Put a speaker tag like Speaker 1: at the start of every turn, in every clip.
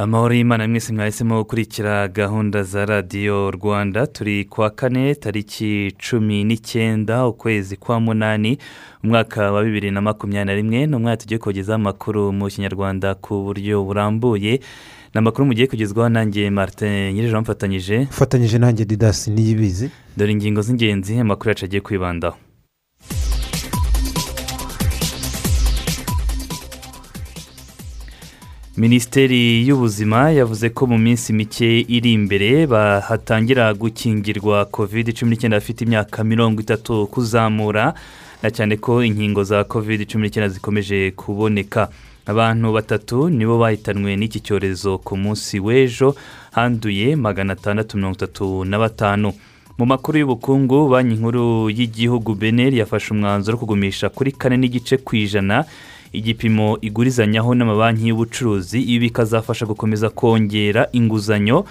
Speaker 1: Amahoro y'imana mwese mwahisemo gukurikira gahunda za radiyo rwanda turi kuwa kane tariki cumi n'icyenda ukwezi kwa munani umwaka wa bibiri na makumyabiri na rimwe ni umwaka tugiye kugezaho amakuru mu kinyarwanda ku buryo burambuye. Ni amakuru mugiye kugezwaho nanjye martin nyir'ijoro mfatanyije.
Speaker 2: Ufatanyije nanjye didasi niyibizi.
Speaker 1: Dore ingingo z'ingenzi amakuru yacu agiye kwibandaho. Minisiteri y'ubuzima yavuze ko mu minsi mike iri imbere bahatangira gukingirwa kovide cumi n'icyenda bafite imyaka mirongo itatu kuzamura na cyane ko inkingo za kovide cumi n'icyenda zikomeje kuboneka. Abantu batatu nibo bahitanwe n'iki cyorezo ku munsi w'ejo handuye magana atandatu mirongo itatu na batanu. Mu makuru y'ubukungu banki nkuru y'igihugu beneri yafashe umwanzuro wo kugumisha kuri kane n'igice ku ijana igipimo igurizanyaho n'amabanki y'ubucuruzi ibi bikazafasha gukomeza kongera inguzanyo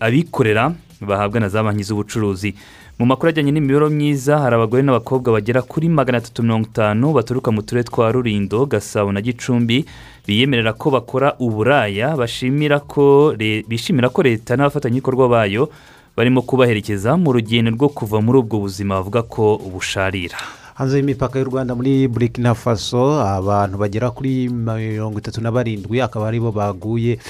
Speaker 1: abikorera bahabwa na za banki z'ubucuruzi. Mu makuru ajyanye n'imibereho myiza hari abagore n'abakobwa bagera kuri magana atatu mirongo itanu baturuka mu turere twa rurindo gasabo na gicumbi biyemerera ko bakora uburaya bishimira ko leta n'abafatanyabikorwa bayo barimo kubaherekeza mu rugendo rwo kuva muri ubwo buzima bavuga ko busharira.
Speaker 2: Hanze y'imipaka y'u rwanda muri burikina faso abantu bagera kuri mirongo itatu na barindwi akaba ari bo baguye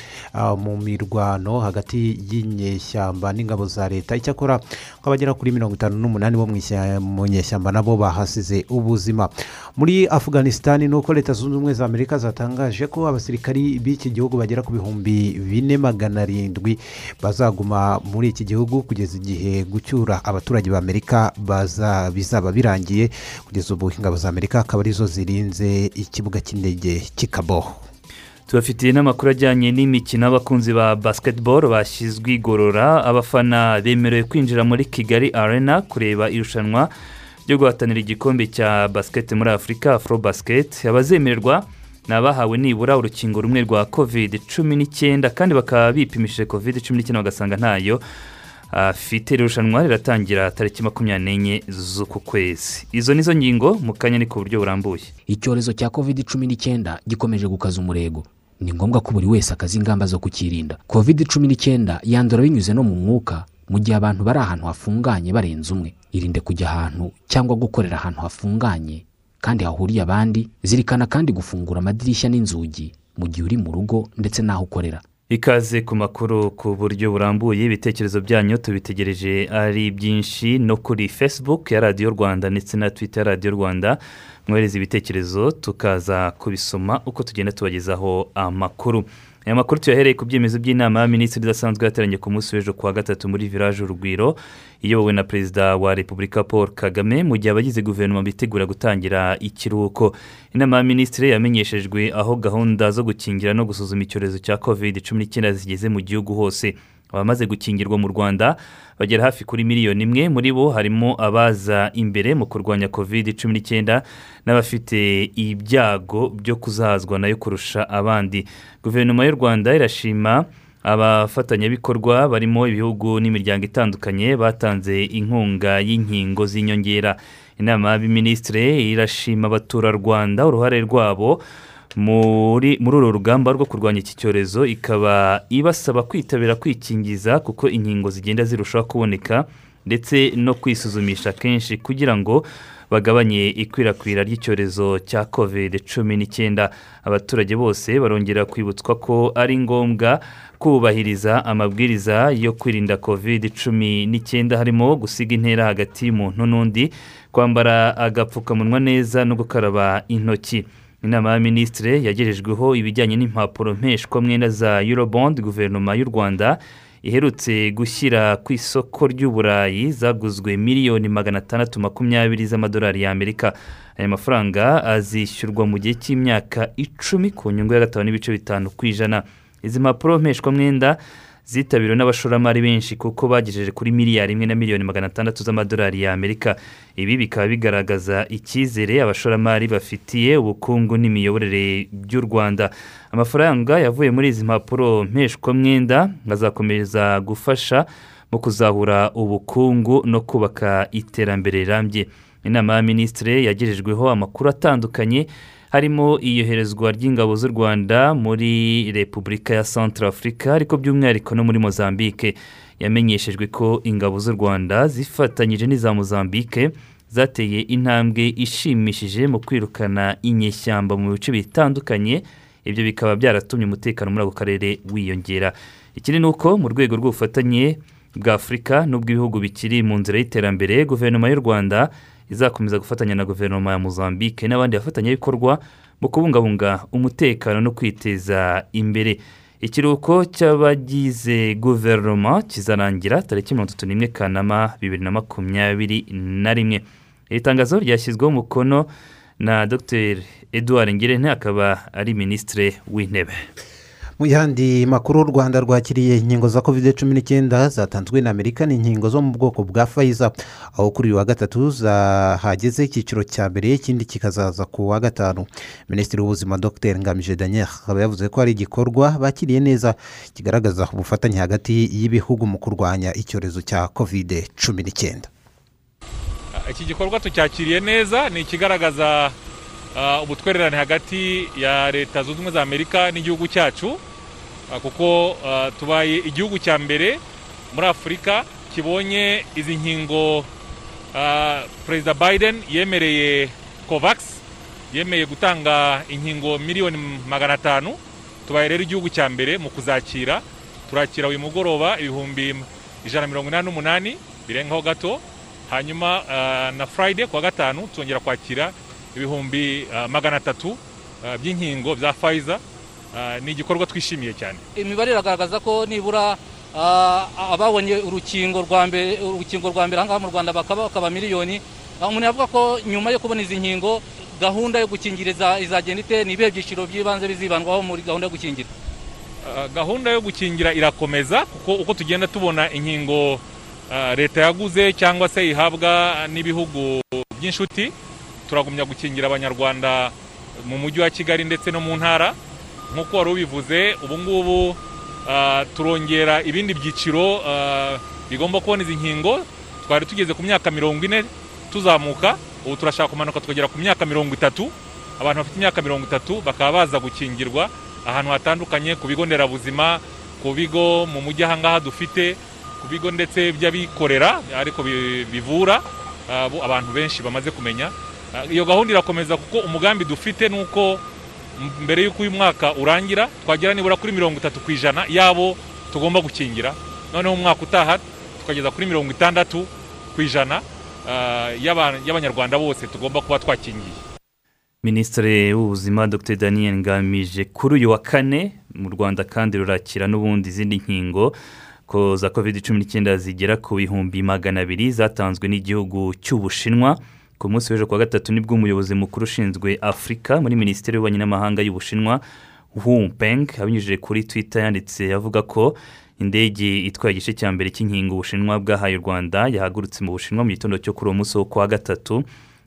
Speaker 2: mu mirwano hagati y'inyeshyamba n'ingabo za leta. Icyakora abagera kuri mirongo itanu n'umunani bo mu nyeshyamba nabo bahasize ubuzima. Muri afuganisitani ni uko leta zunze ubumwe za amerika zatangaje ko abasirikari b'iki gihugu bagera ku bihumbi bine magana arindwi bazaguma muri iki gihugu kugeza igihe gucyura abaturage b'amerika bizaba birangiye kugeza ubu ingabo za amerika akaba ari zo zirinze ikibuga cy'indege cy'ikaboho
Speaker 1: tubafitiye n'amakuru ajyanye n'imikino abakunzi ba basiketiboro bashyizwe igorora. Abafana bemerewe kwinjira muri kigali arena kureba irushanwa ryo guhatanira igikombe cya basiketi muri afurika afro basiketi abazemererwa ni abahawe nibura urukingo rumwe rwa kovide cumi n'icyenda kandi bakaba bipimishije kovide cumi n'icyenda bagasanga ntayo afite irushanwa riratangira tariki makumyabiri n'enye z'uku kwezi. Izo nizo ngingo mu kanya ni ku buryo burambuye.
Speaker 3: Icyorezo cya kovide cumi n'icyenda gikomeje gukaza umurego. Ni ngombwa ko buri wese akaza ingamba zo kukirinda. Kovide cumi n'icyenda yandura binyuze no mu mwuka mu gihe abantu bari ahantu hafunganye barenze umwe. Irinde kujya ahantu cyangwa gukorera ahantu hafunganye kandi hahuriye abandi zirikana kandi gufungura amadirishya n'inzugi mu gihe uri mu rugo ndetse n'aho ukorera.
Speaker 1: Ikaze ku makuru ku buryo burambuye ibitekerezo byanyu tubitegereje ari byinshi. No kuri facebook ya radiyo rwanda ndetse na twita ya radiyo rwanda mwohereza ibitekerezo tukaza kubisoma uko tugenda tubagezaho amakuru. Aya makuru tuyahereye ku byemezo by'inama y'aminisitiri idasanzwe yateranye ku munsi w'ejo kuwa gatatu muri village urugwiro iyobowe na perezida wa repubulika paul kagame mu gihe abagize guverinoma bitegura gutangira ikiruhuko. Inama y'aminisitiri yamenyeshejwe aho gahunda zo gukingira no gusuzuma icyorezo cya covid cumi n'icyenda zigeze mu gihugu hose. Abamaze gukingirwa mu rwanda bagera hafi kuri miliyoni imwe. Muri bo harimo abaza imbere mu kurwanya covid cumi n'icyenda n'abafite ibyago byo kuzahazwa na yo kurusha abandi. Guverinoma y'u rwanda irashima abafatanyabikorwa barimo ibihugu n'imiryango itandukanye batanze inkunga y'inkingo z'inyongera. Inama y'abaminisitiri irashima abaturarwanda uruhare rwabo muri uru rugamba rwo kurwanya iki cyorezo ikaba ibasaba kwitabira kwikingiza kuko inkingo zigenda zirushaho kuboneka ndetse no kwisuzumisha kenshi kugira ngo bagabanye ikwirakwira ry'icyorezo cya kovide cumi n'icyenda. Abaturage bose barongera kwibutswa ko ari ngombwa kubahiriza amabwiriza yo kwirinda kovide cumi n'icyenda harimo gusiga intera hagati y'umuntu n'undi kwambara agapfukamunwa neza no gukaraba intoki. Inama y'aminisitiri yagejejweho ibijyanye n'impapuro mpeshwamwenda za eurobond guverinoma y'u rwanda iherutse gushyira ku isoko ry'uburayi zaguzwe miliyoni magana atandatu makumyabiri z'amadolari y'amerika aya mafaranga azishyurwa mu gihe cy'imyaka icumi ku nyungu ya gatanu n'ibice bitanu ku ijana. Izi mpapuro mpeshwamwenda zitabiriwe n'abashoramari benshi kuko bagejeje kuri miliyari imwe na miliyoni magana atandatu z'amadolari y'amerika ibi bikaba bigaragaza icyizere abashoramari bafitiye ubukungu n'imiyoborere by'u rwanda. Amafaranga yavuye muri izi mpapuro mpeshwamwenda azakomeza gufasha mu kuzahura ubukungu no kubaka iterambere rirambye. Inama ya minisitiri yagejejweho amakuru atandukanye harimo iyoherezwa ry'ingabo z'u rwanda muri repubulika ya Afurika ariko by'umwihariko no muri mozambique. Yamenyeshejwe ko ingabo z'u rwanda zifatanyije n'iza mozambique zateye intambwe ishimishije mu kwirukana inyeshyamba mu bice bitandukanye. Ibyo bikaba byaratumye umutekano muri ako karere wiyongera. Ikindi ni uko mu rwego rw'ubufatanye bwa afurika n'ubw'ibihugu bikiri mu nzira y'iterambere guverinoma y'u rwanda izakomeza gufatanya na guverinoma ya mozambique n'abandi bafatanyabikorwa mu kubungabunga umutekano no kwiteza imbere. Ikiruhuko cy'abagize guverinoma kizarangira tariki mirongo itatu n'imwe kanama bibiri na makumyabiri na rimwe. Iri tangazo ryashyizweho umukono na dr. Edouard ngirente akaba ari minisitiri w'intebe.
Speaker 2: Mu yandi makuru u rwanda rwakiriye inkingo za covid cumi n'icyenda zatanzwe na amerika ni inkingo zo mu bwoko bwa fayiza aho kuri uyu wa gatatu zahageze icyiciro cya mbere ikindi kikazaza ku wa gatanu. Minisitiri w'ubuzima dr. Ngamije daniel akaba yavuze ko ari igikorwa bakiriye neza kigaragaza ubufatanye hagati y'ibihugu mu kurwanya icyorezo cya covid cumi n'icyenda.
Speaker 4: Iki gikorwa tucyakiriye neza ni ikigaragaza ubutwererane hagati ya leta zunze ubumwe za amerika n'igihugu cyacu. Kuko tubaye igihugu cya mbere muri afurika kibonye izi nkingo. Perezida biden yemereye kovakisi yemeye gutanga inkingo miliyoni magana atanu. Tubaye rero igihugu cya mbere mu kuzakira. Turakira uyu mugoroba ibihumbi ijana na mirongo inani n'umunani birengaho gato. Hanyuma na furayide ku wa gatanu tuzongera kwakira ibihumbi magana atatu by'inkingo bya fayiza ni igikorwa twishimiye cyane.
Speaker 5: Imibare iragaragaza ko nibura ababonye urukingo rwa mbere urukingo rwa mbere ahangaha mu rwanda bakaba bakaba miliyoni. Umuntu yavuga ko nyuma yo kubona izi nkingo gahunda yo gukingiriza izagenda ite? Ni ibihe byiciro by'ibanze bizibandwaho muri gahunda yo gukingira?
Speaker 4: Gahunda yo gukingira irakomeza kuko uko tugenda tubona inkingo leta yaguze cyangwa se ihabwa n'ibihugu by'inshuti turagumya gukingira abanyarwanda mu mujyi wa kigali ndetse no mu ntara. Nk'uko wari ubivuze ubu ngubu turongera ibindi byiciro bigomba kubona izi nkingo. Twari tugeze ku myaka mirongo ine tuzamuka ubu turashaka kumanuka tukagera ku myaka mirongo itatu. Abantu bafite imyaka mirongo itatu bakaba baza gukingirwa ahantu hatandukanye ku bigo nderabuzima ku bigo mu mujyi ahangaha dufite ku bigo ndetse by'abikorera ariko bivura abantu benshi bamaze kumenya. Iyo gahunda irakomeza kuko umugambi dufite ni uko mbere y'uko uyu mwaka urangira twagera nibura kuri mirongo itatu ku ijana y'abo tugomba gukingira. Noneho umwaka utaha tukageza kuri mirongo itandatu ku ijana y'abanyarwanda bose tugomba kuba twakingiye.
Speaker 1: Minisitiri w'ubuzima dr. Daniel ngamije kuri uyu wa kane mu rwanda kandi rurakira n'ubundi izindi nkingo ko za covid cumi n'icyenda zigera ku bihumbi magana abiri zatanzwe n'igihugu cy'ubushinwa. Ku munsi w'ejo kuwa gatatu ni bwo umuyobozi mukuru ushinzwe afurika muri minisiteri y'ububanyi n'amahanga y'ubushinwa hu peng abinyujije kuri twitter yanditse avuga ko indege itwaye igice cya mbere cy'inkingo ubushinwa bwahaye u rwanda yahagurutse mu bushinwa mu gitondo cyo kuri uwo munsi wo kuwa gatatu.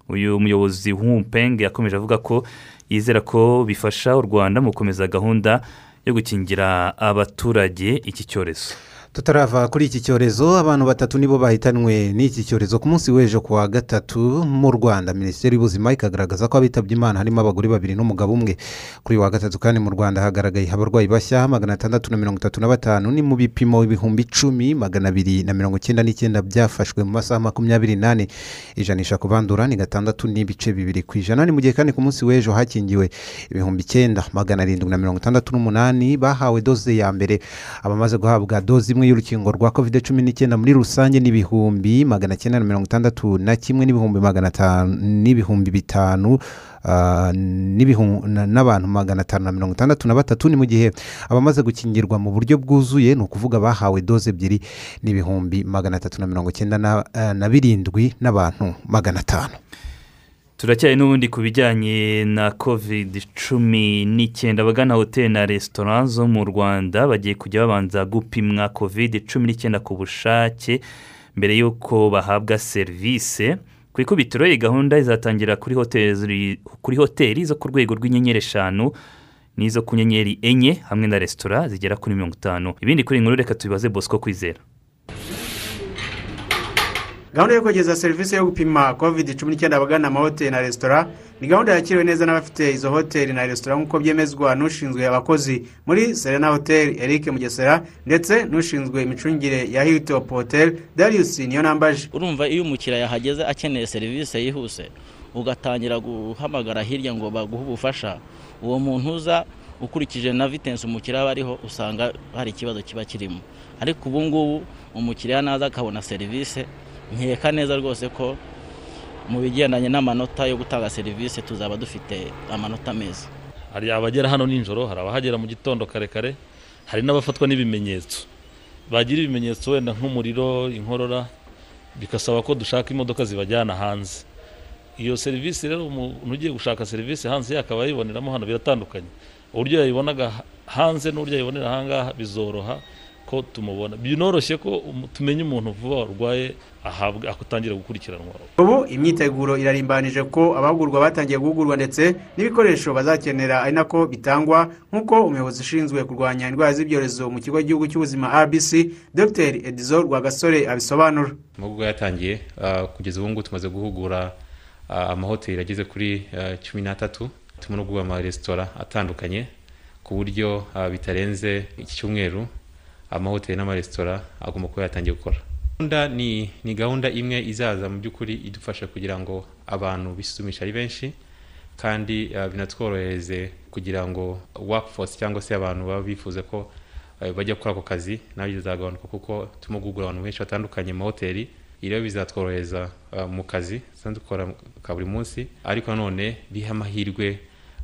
Speaker 1: Uyu muyobozi hu peng yakomeje avuga ko yizera ko bifasha u rwanda mu gukomeza gahunda yo gukingira abaturage iki cyorezo.
Speaker 2: Tutarava kuri iki cyorezo abantu batatu nibo bahitanwe n'iki cyorezo ku munsi w'ejo ku wa gatatu mu rwanda. Minisiteri y'ubuzima ikagaragaza ko abitabye imana harimo abagore babiri n'umugabo umwe. Kuri wa gatatu kandi mu rwanda hagaragaye abarwayi bashya magana atandatu na mirongo itatu na batanu ni mu bipimo ibihumbi icumi magana abiri na mirongo icyenda n'icyenda byafashwe mu masaha makumyabiri n'ane. Ijanisha ku bandura ni gatandatu n'ibice bibiri ku ijana. Ni mu gihe kandi ku munsi w'ejo hakingiwe ibihumbi icyenda magana arindwi na mirongo itandatu n'umunani bahawe doze ya mbere. Abamaze guhabwa doze imwe imwe y'urukingo rwa covid cumi n'icyenda muri rusange n'ibihumbi magana cyenda na mirongo itandatu na kimwe n'ibihumbi magana atanu n'ibihumbi bitanu ah, n'abantu magana atanu na mirongo itandatu na batatu. Ni mu gihe abamaze gukingirwa mu buryo bwuzuye ni ukuvuga bahawe doze ebyiri n'ibihumbi magana atatu na mirongo icyenda na eh, birindwi n'abantu magana atanu
Speaker 1: turacyari n'ubundi ku bijyanye na covid cumi n'icyenda. Abagana hoteli na resitora zo mu rwanda bagiye kujya babanza gupimwa covid cumi n'icyenda ku bushake mbere y'uko bahabwa serivisi ku ikubitiro iyi gahunda izatangira kuri hoteli kuri hoteli zo ku rwego rw'inyenyeri eshanu n'izo ku nyenyeri enye hamwe na resitora zigera kuri mirongo itanu. Ibindi kuri nkuru reka tubibaze bosco kwizera.
Speaker 6: Gahunda yo kugeza serivisi yo gupima covid cumi n'icyenda abagana amahoteli na resitora ni gahunda yakiriwe neza n'abafite izo hoteli na resitora nk'uko byemezwa n'ushinzwe abakozi muri serena hoteli eric mugesera ndetse n'ushinzwe imicungire ya hilltop hotel darius niyo nambaje
Speaker 7: urumva iyo umukiriya yahageze akeneye serivisi yihuse ugatangira guhamagara hirya ngo baguhe ubufasha. Uwo muntu uza ukurikije na vitensi umukiriya aba ariho usanga hari ikibazo kiba kirimo. Ariko ubu ngubu umukiriya naza akabona serivisi nkeka neza rwose ko mu bigendanye n'amanota yo gutanga serivisi tuzaba dufite amanota meza.
Speaker 8: Hari abagera hano nijoro hari abahagera mu gitondo kare kare hari n'abafatwa n'ibimenyetso. Bagira ibimenyetso wenda nk'umuriro inkorora bigasaba ko dushaka imodoka zibajyana hanze. Iyo serivisi rero umuntu ugiye gushaka serivisi hanze akaba ayiboneramo hano biratandukanye. Uburyo yayibonaga hanze n'uburyo yayibonera ahangaha bizoroha. Ko tumubona. Binoroshye ko tumenya umuntu vuba warwaye ahabwa atangira gukurikiranwa.
Speaker 6: Ubu imyiteguro irarimbanije ko abahugurwa batangiye guhugurwa ndetse n'ibikoresho bazakenera ari nako bitangwa nk'uko umuyobozi ushinzwe kurwanya indwara z'ibyorezo mu kigo cy'igihugu cy'ubuzima rbc dr. Edizo rwagasore abisobanura.
Speaker 9: Amahugurwa yatangiye ah, kugeza ubu ngubu tumaze guhugura ah, amahoteli ageze kuri ah, cumi n'atatu. Turimo no guhugura amaresitora atandukanye ku buryo bitarenze iki cyumweru. Amahoteli n'amaresitora agomba kuba yatangiye gukora. Gahunda ni ni gahunda imwe izaza mu by'ukuri idufasha kugira ngo abantu bisuzumishe ari benshi kandi ah, binatworohereze kugira ngo workforce cyangwa se abantu baba bifuza ko eh, bajya gukora ako kazi na byo bizagabanuka kuko turimo guhugura abantu benshi batandukanye mu mahoteli rero bizatworohereza ah, mu kazi dusanzwe dukora ka buri munsi ariko nanone biha amahirwe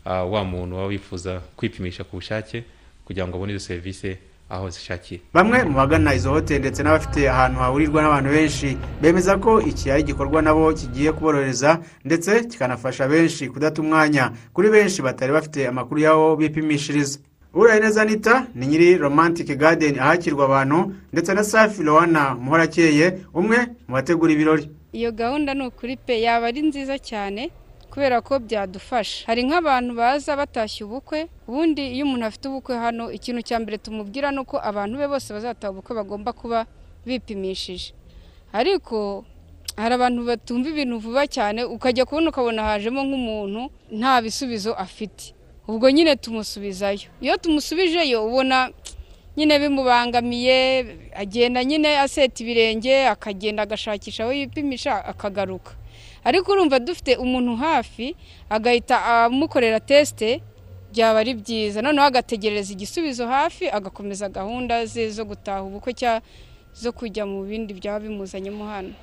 Speaker 9: ah, wa muntu waba wifuza kwipimisha ku bushake kugira ngo abone izo serivisi aho zishakiye
Speaker 6: bamwe mu bagana izo hoteli ndetse n'abafite ahantu hahurirwa n'abantu benshi bemeza ko iki ari igikorwa nabo kigiye kuborohereza ndetse kikanafasha benshi kudata umwanya kuri benshi batari bafite amakuru y'aho bipimishiriza. Uraye neza anita ni nyiri romantic garden ahakirwa abantu ndetse na safi rowana muhorakeye umwe mu bategura ibirori.
Speaker 10: Iyo gahunda ni ukuri pe yaba ari nziza cyane kubera ko byadufasha. Hari nk'abantu baza batashye ubukwe ubundi iyo umuntu afite ubukwe hano ikintu cya mbere tumubwira ni uko abantu be bose bazataha ubukwe bagomba kuba bipimishije. Ariko hari abantu batumva ibintu vuba cyane ukajya kubona ukabona hajemo nk'umuntu nta bisubizo afite. Ubwo nyine tumusubizayo. Iyo tumusubijeyo ubona nyine bimubangamiye agenda nyine aseta ibirenge akagenda agashakisha aho yipimisha akagaruka. Ariko urumva dufite umuntu hafi agahita amukorera tesite byaba ari byiza. Noneho agategereza igisubizo hafi agakomeza gahunda ze zo gutaha ubukwe cyangwa zo kujya mu bindi byaba bimuzanyemo hano.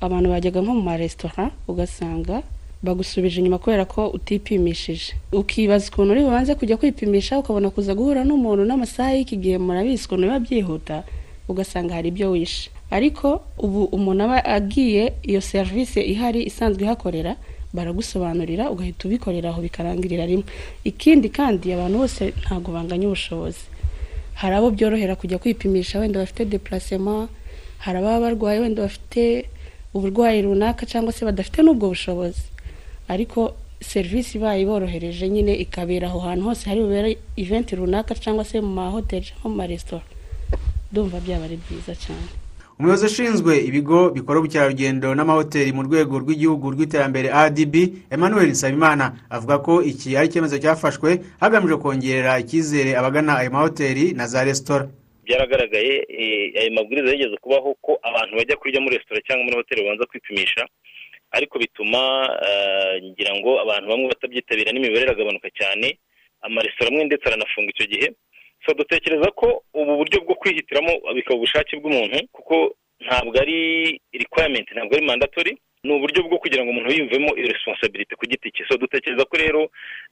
Speaker 11: Abantu bajyaga nko mu maresitora ugasanga bagusubije inyuma kubera ko utipimishije. Ukibaza ukuntu uri bubanze kujya kwipimisha ukabona kuza guhura n'umuntu n'amasaha y'iki gihe murabizi ukuntu biba byihuta ugasanga hari ibyo wishe. Ariko ubu umuntu aba agiye iyo serivisi ihari isanzwe ihakorera baragusobanurira ugahita ubikorera aho bikarangirira rimwe. Ikindi kandi abantu bose ntabwo banganya ubushobozi. Hari abo byorohera kujya kwipimisha wenda bafite depurasema hari ababa barwaye wenda bafite uburwayi runaka cyangwa se badafite n'ubwo bushobozi. Ariko serivisi ibaye iborohereje nyine ikabera aho hantu hose hari bubere iventi runaka cyangwa se mu mahoteli cyangwa mu maresitora ndumva byaba ari byiza cyane.
Speaker 6: Umuyobozi ushinzwe ibigo bikora ubukerarugendo n'amahoteli mu rwego rw'igihugu rw'iterambere rdb emmanuel nsabimana avuga ko iki ari icyemezo cyafashwe hagamijwe kongerera icyizere abagana ayo mahoteli na za resitora.
Speaker 12: Byaragaragaye ayo mabwiriza yigeze kubaho ko abantu bajya kurya muri resitora cyangwa muri hoteli babanza kwipimisha ariko bituma ngira ngo abantu bamwe batabyitabira n'imibare iragabanuka cyane amaresitora amwe ndetse aranafunga icyo gihe. So dutekereza ko ubu buryo bwo kwihitiramo bikaba ubushake bw'umuntu kuko ntabwo ari requirement ntabwo ari mandatori ni uburyo bwo kugira ngo umuntu yiyumvemo iyo responsibility ku giti cye. So dutekereza ko rero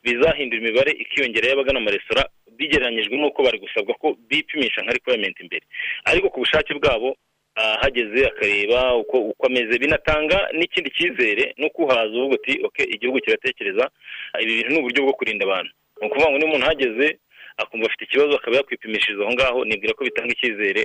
Speaker 12: bizahindura imibare ikiyongera y'abagana amaresitora bigereranyijwe n'uko bari gusabwa ko bipimisha nka requirement imbere ariko ku bushake bwabo ah, hageze akareba uko uko ameze. Binatanga n'ikindi cyizere no kuhaza uvuga uti okay igihugu kiratekereza. Ah, ibi bintu ni uburyo bwo kurinda abantu. Ni ukuvuga ngo niba umuntu ahageze akumva afite ikibazo akaba yakwipimishiriza aho ngaho nibwira ko bitanga icyizere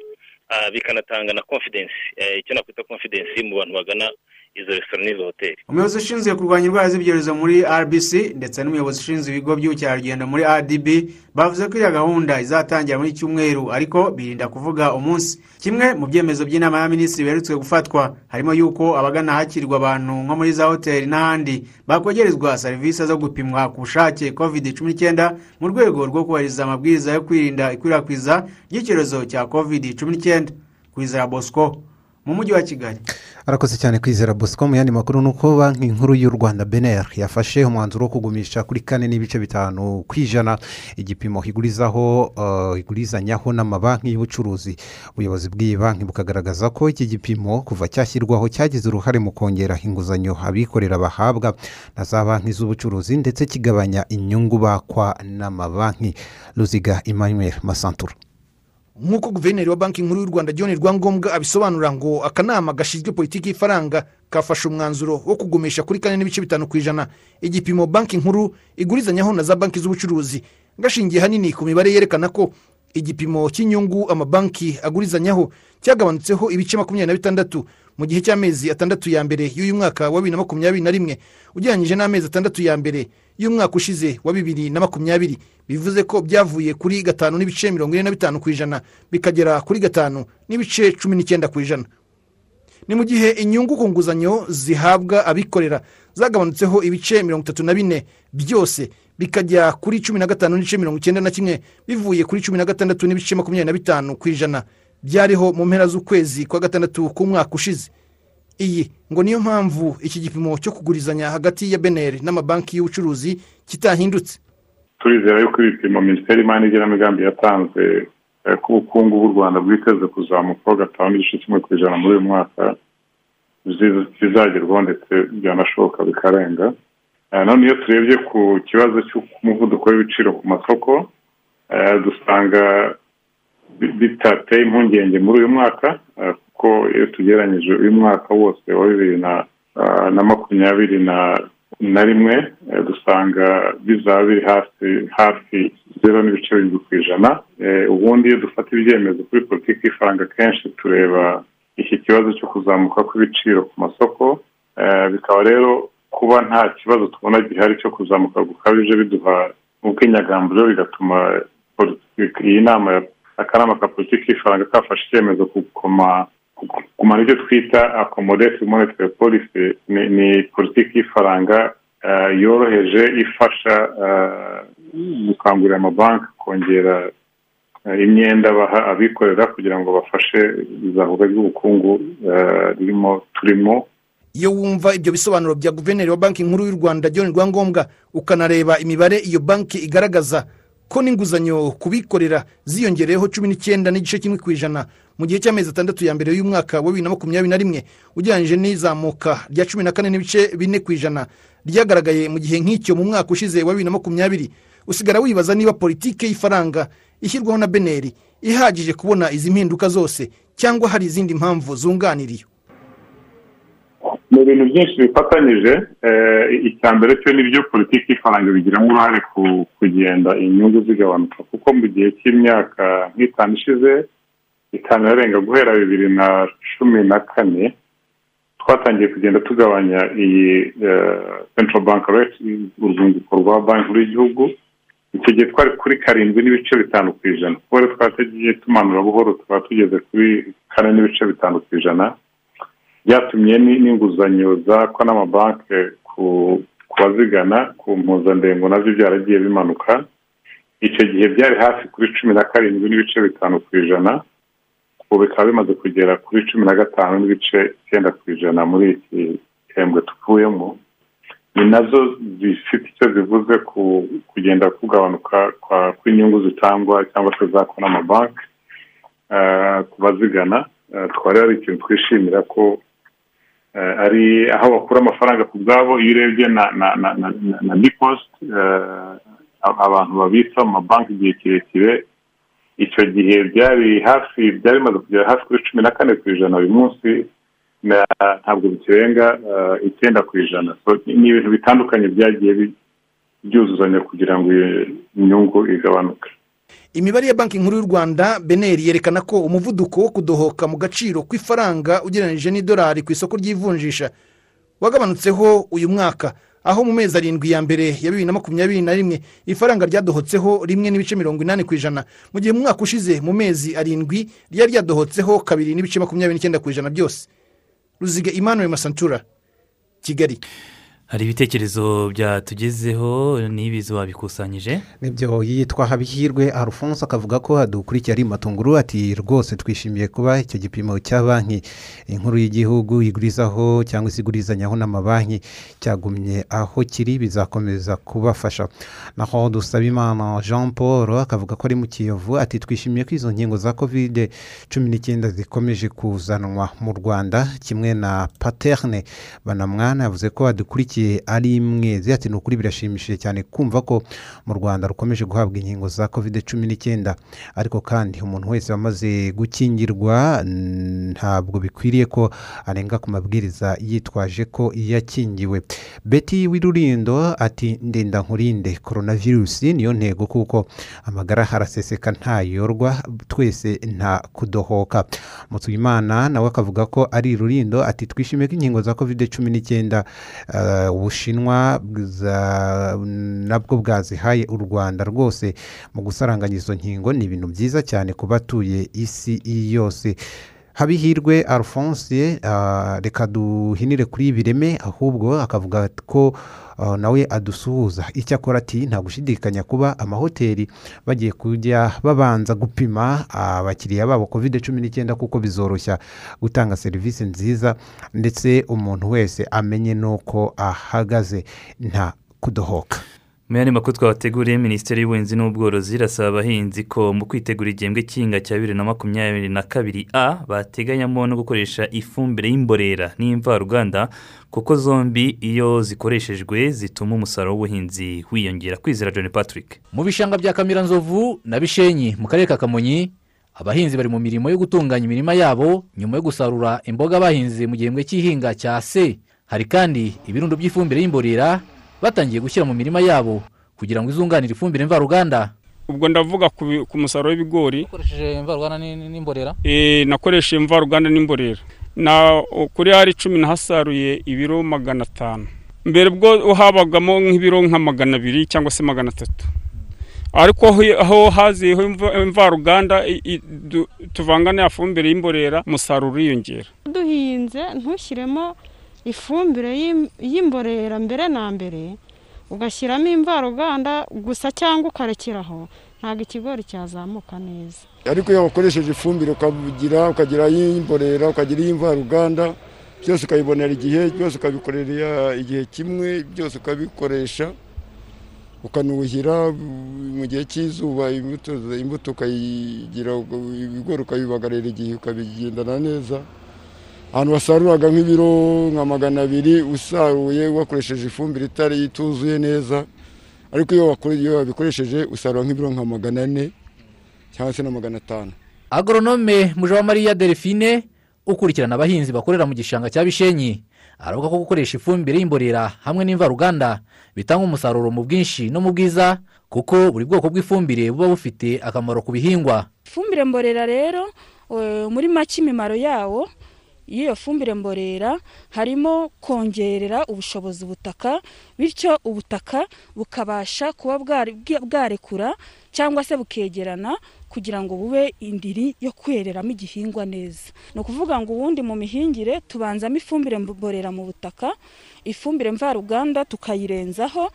Speaker 12: ah, bikanatanga na confidence. Eh, icyo nakwita confidence mu bantu bagana izo resitora n'izo hoteli.
Speaker 6: Umuyobozi ushinzwe kurwanya indwara z'ibyorezo muri rbc ndetse n'umuyobozi ushinzwe ibigo by'ubukerarugendo muri rdb bavuze ko iyo gahunda izatangira muri cyumweru ariko birinda kuvuga umunsi. Kimwe mu byemezo by'inama y'abaminisitiri biherutswe gufatwa harimo yuko abagana ahakirwa abantu nko muri za hoteli n'ahandi bakwegerezwa serivisi zo gupimwa ku bushake covid cumi n'icyenda mu rwego rwo kubahiriza amabwiriza yo kwirinda ikwirakwiza ry'icyorezo cya covid cumi n'icyenda. Kwizera bosco mu mujyi wa kigali.
Speaker 2: Arakoze cyane kwizera bosco mu yandi makuru ni uko banki nkuru y'u rwanda beneri yafashe umwanzuro wo kugumisha kuri kane n'ibice bitanu ku ijana. Igipimo uh, igurizanyaho n'amabanki y'ubucuruzi. Ubuyobozi bw'iyi banki bukagaragaza ko iki gipimo kuva cyashyirwaho cyagize uruhare mu kongera inguzanyo abikorera bahabwa na za banki z'ubucuruzi ndetse kigabanya inyungu bakwa n'amabanki. Ruziga emmanuel masantura
Speaker 13: nk'uko guverineri wa banki nkuru y'u rwanda john rwangombwa abisobanura ngo akanama gashinzwe politiki y'ifaranga kafashe umwanzuro wo kugumisha kuri kane n'ibice bitanu ku ijana. Igipimo banki nkuru igurizanyaho na za banki z'ubucuruzi. Gashingiye hanini ku mibare yerekana ko igipimo cy'inyungu amabanki agurizanyaho cyagabanutseho ibice makumyabiri na bitandatu. Mu gihe cy'amezi atandatu ya mbere y'uyu mwaka wa bibiri na makumyabiri na rimwe ugereranyije n'amezi atandatu ya mbere y'umwaka ushize wa bibiri na makumyabiri. Bivuze ko byavuye kuri gatanu n'ibice mirongo ine na bitanu ku ijana bikagera kuri gatanu n'ibice cumi n'icyenda ku ijana. Ni mu gihe inyungu ku nguzanyo zihabwa abikorera zagabanutseho ibice mirongo itatu na bine byose bikajya kuri cumi na gatanu n'ibice mirongo icyenda na kimwe bivuye kuri cumi na gatandatu n'ibice makumyabiri na bitanu ku ijana. Byariho mu mpera z'ukwezi kwa gatandatu k'umwaka ushize. Iyi ngo niyo mpamvu iki gipimo cyo kugurizanya hagati ya beneri n'amabanki y'ubucuruzi kitahindutse.
Speaker 14: Turizera yuko ibipimo minisiteri y'imari n'igenamigambi yatanze eh, ko ubukungu bw'u rwanda bwiteze kuzamukaho gatanu n'igice kimwe ku ijana muri uyu mwaka bizagerwaho ndetse byanashoboka bikarenga. Eh, none iyo turebye ku kibazo cy'umuvuduko w'ibiciro ku masoko eh, dusanga bitateye impungenge muri uyu mwaka eh, kuko iyo tugereranyije uyu mwaka wose wa bibiri na na makumyabiri na rimwe eh, dusanga bizaba biri hafi hafi zero n'ibice birindwi ku ijana. Eh, ubundi iyo dufata ibyemezo kuri politiki y'ifaranga kenshi tureba iki kibazo cyo kuzamuka kw'ibiciro ku masoko Eh, bikaba rero kuba nta kibazo tubona gihari cyo kuzamuka gukabije biduha ubw'inyagamburo bigatuma iyi nama ya- akanama ka politiki y'ifaranga kafashe icyemezo ku kuguma kugumana ibyo twita akomodesi monetary policy. Ni, politiki y'ifaranga eh, yoroheje ifasha eh, gukangurira amabanki kongera eh, imyenda baha abikorera kugira ngo bafashe izahuka ry'ubukungu eh, ririmo turimo.
Speaker 13: Iyo wumva ibyo bisobanuro bya guverineri wa banki nkuru y'u rwanda john rwangombwa ukanareba imibare iyo banki igaragaza ko n'inguzanyo ku bikorera ziyongereyeho cumi n'icyenda n'igice kimwe ku ijana mu gihe cy'amezi atandatu ya mbere y'umwaka wa bibiri na makumyabiri na rimwe ugereranyije n'izamuka rya cumi na kane n'ibice bine ku ijana ryagaragaye mu gihe nk'icyo mu mwaka ushize wa bibiri na makumyabiri. Usigara wibaza niba politiki y'ifaranga ishyirwaho na beneri ihagije kubona izi mpinduka zose cyangwa hari izindi mpamvu
Speaker 14: ni ibintu byinshi bifatanyije icya mbere cyo ni byo politiki y'ifaranga bigiramo uruhare ku kugenda inyungu zigabanuka kuko mu gihe cy'imyaka nk'itanu ishize itanu yarenga guhera bibiri na cumi na kane twatangiye kugenda tugabanya iyi eh, central bank rate urwunguko rwa banki y'igihugu icyo gihe twari kuri karindwi n'ibice bitanu ku ijana kuko rero twatagiye tumanura buhoro tukaba tugeze kuri kane n'ibice bitanu ku ijana byatumye ni- n'inguzanyo zakwa n'amabanki ku bazigana ku mpuzandengo na byo byaragiye bimanuka. Icyo gihe byari hafi kuri cumi na karindwi n'ibice bitanu ku ijana ubu bikaba bimaze kugera kuri cumi na gatanu n'ibice icyenda ku ijana muri iki gihembwe tuvuyemo ni na zo zifite icyo zivuze ku kugenda kugabanuka kwa- kw'inyungu zitangwa cyangwa se zakwa n'amabanki eh, ku bazigana. Eh, rero ari ikintu twishimira ko eh, ari aho bakura amafaranga ku bwabo iyo urebye na na na na, deposit eh, abantu babitsa mu mabanki igihe kirekire icyo gihe byari hafi byari bimaze kugera hafi kuri cumi na kane ku ijana uyu munsi ntabwo bikirenga eh, icyenda ku ijana. Ni ibintu bitandukanye byagiye byuzuzanya kugira ngo iyo inyungu igabanuke.
Speaker 13: Imibare ya banki nkuru y'u rwanda beneri yerekana ko umuvuduko wo kudohoka mu gaciro kw'ifaranga ugereranyije n'idolari ku isoko ry'ivunjisha wagabanutseho uyu mwaka. Aho mu mezi arindwi ya mbere ya bibiri na makumyabiri na rimwe ifaranga ryadohotseho rimwe n'ibice mirongo inani ku ijana. Mu gihe mu mwaka ushize mu mezi arindwi ryari ryadohotseho kabiri n'ibice makumyabiri n'icyenda ku ijana byose. Ruziga emmanuel masantura kigali.
Speaker 1: Hari ibitekerezo byatugezeho n'ibizi wabikusanyije?
Speaker 2: Nibyo yitwa habihirwe alphonse akavuga ko hadukurikiye ari matunguru ati rwose twishimiye kuba icyo gipimo cya banki inkuru y'igihugu igurizaho cyangwa se igurizanyaho n'amabanki cyagumye aho kiri bizakomeza kubafasha. Naho dusabimana jean paul akavuga ko ari mu kiyovu ati twishimiye ko izo nkingo za kovide cumi n'icyenda zikomeje kuzanwa mu rwanda kimwe na paterne banamwana yavuze ko hadukurikiye ari mwezi ati ni ukuri birashimishije cyane kumva ko mu rwanda rukomeje guhabwa inkingo za kovide cumi n'icyenda. Ariko kandi umuntu wese wamaze gukingirwa ntabwo bikwiriye ko arenga ku mabwiriza yitwaje ko yakingiwe. Beti w'irurindo ati ndenda nkurinde korona virusi niyo ntego kuko amagara haraseseka ntayorwa twese nta kudohoka. Mutuyimana nawe akavuga ko ari irurindo ati twishimiye ko inkingo za kovide cumi n'icyenda eh, ubushinwa nabwo bwazihaye u rwanda rwose mu gusaranganya izo nkingo ni ibintu byiza cyane ku batuye isi yose. Habihirwe alphonse ah, reka duhinire kuri bireme ahubwo akavuga ko ah, nawe adusuhuza. Icyo akora ati nta gushidikanya kuba amahoteli bagiye kujya babanza gupima abakiriya babo kovide cumi n'icyenda kuko bizoroshya gutanga serivisi nziza ndetse umuntu wese amenye n'uko ahagaze nta kudohoka.
Speaker 1: Mu yandi makuru twabateguriye minisiteri y'ubuhinzi n'ubworozi irasaba abahinzi ko mu kwitegura igihembwe cy'ihinga cya bibiri na makumyabiri na kabiri a bateganyamo no gukoresha ifumbire y'imborera n'imvaruganda kuko zombi iyo zikoreshejwe zituma umusaruro w'ubuhinzi wiyongera. Kwizera john patrick.
Speaker 3: Mu bishanga bya kamiranzovu na bishenyi mu karere ka kamonyi abahinzi bari mu mirimo yo gutunganya imirima yabo nyuma yo gusarura imboga bahinze mu gihembwe cy'ihinga cya se hari kandi ibirundo by'ifumbire y'imborera batangiye gushyira mu mirima yabo kugira ngo izunganire ifumbire mvaruganda.
Speaker 15: Ubwo ndavuga ku musaruro w'ibigori.
Speaker 5: Ukoresheje imvaruganda ni- ni- n'imborera?
Speaker 15: Eh, nakoresheje imvaruganda n'imborera. Na kuri hari icumi nahasaruye ibiro magana atanu. Mbere bwo habagamo nk'ibiro nka magana abiri cyangwa se magana atatu. Ariko aho- haziyeho imva- imvaruganda tuvanga na fumbire y'imborera umusaruro uriyongera.
Speaker 16: Duhinze ntushyiremo ifumbire y'im- y'imborera mbere na mbere ugashyiramo imvaruganda gusa cyangwa ukarekeraho ntabwo ikigori cyazamuka neza.
Speaker 17: Ariko iyo wakoresheje ifumbire ukagira ukagira iy'imborera ukagira iy'imvaruganda byose ukabibonera igihe byose ukabikorera igihe kimwe byose ukabikoresha ukanuhira mu gihe cy'izuba imbuto ukayigira ibigori ukabibagarira igihe ukabigendana neza. Ahantu wasaruraga nk'ibiro nka magana abiri usaruye wakoresheje ifumbire itari ituzuye neza ariko iyo wabikoresheje usarura nk'ibiro nka magana ane cyangwa se na magana atanu.
Speaker 3: Agoronome mujawamariya delphine ukurikirana abahinzi bakorera mu gishanga cya bishenyi aravuga ko gukoresha ifumbire y'imborera hamwe n'imvaruganda bitanga umusaruro mu bwinshi no mu bwiza kuko buri bwoko bw'ifumbire buba bufite akamaro ku bihingwa.
Speaker 18: Ifumbire mborera rero eh, muri make imimaro yawo y'iyo fumbire mborera harimo kongerera ubushobozi ubutaka bityo ubutaka bukabasha kuba bwarekura cyangwa se bukegerana kugira ngo bube indiri yo kwereramo igihingwa neza. Ni ukuvuga ngo ubundi mu mihingire tubanzamo ifumbire mborera mu butaka ifumbire mvaruganda tukayirenzaho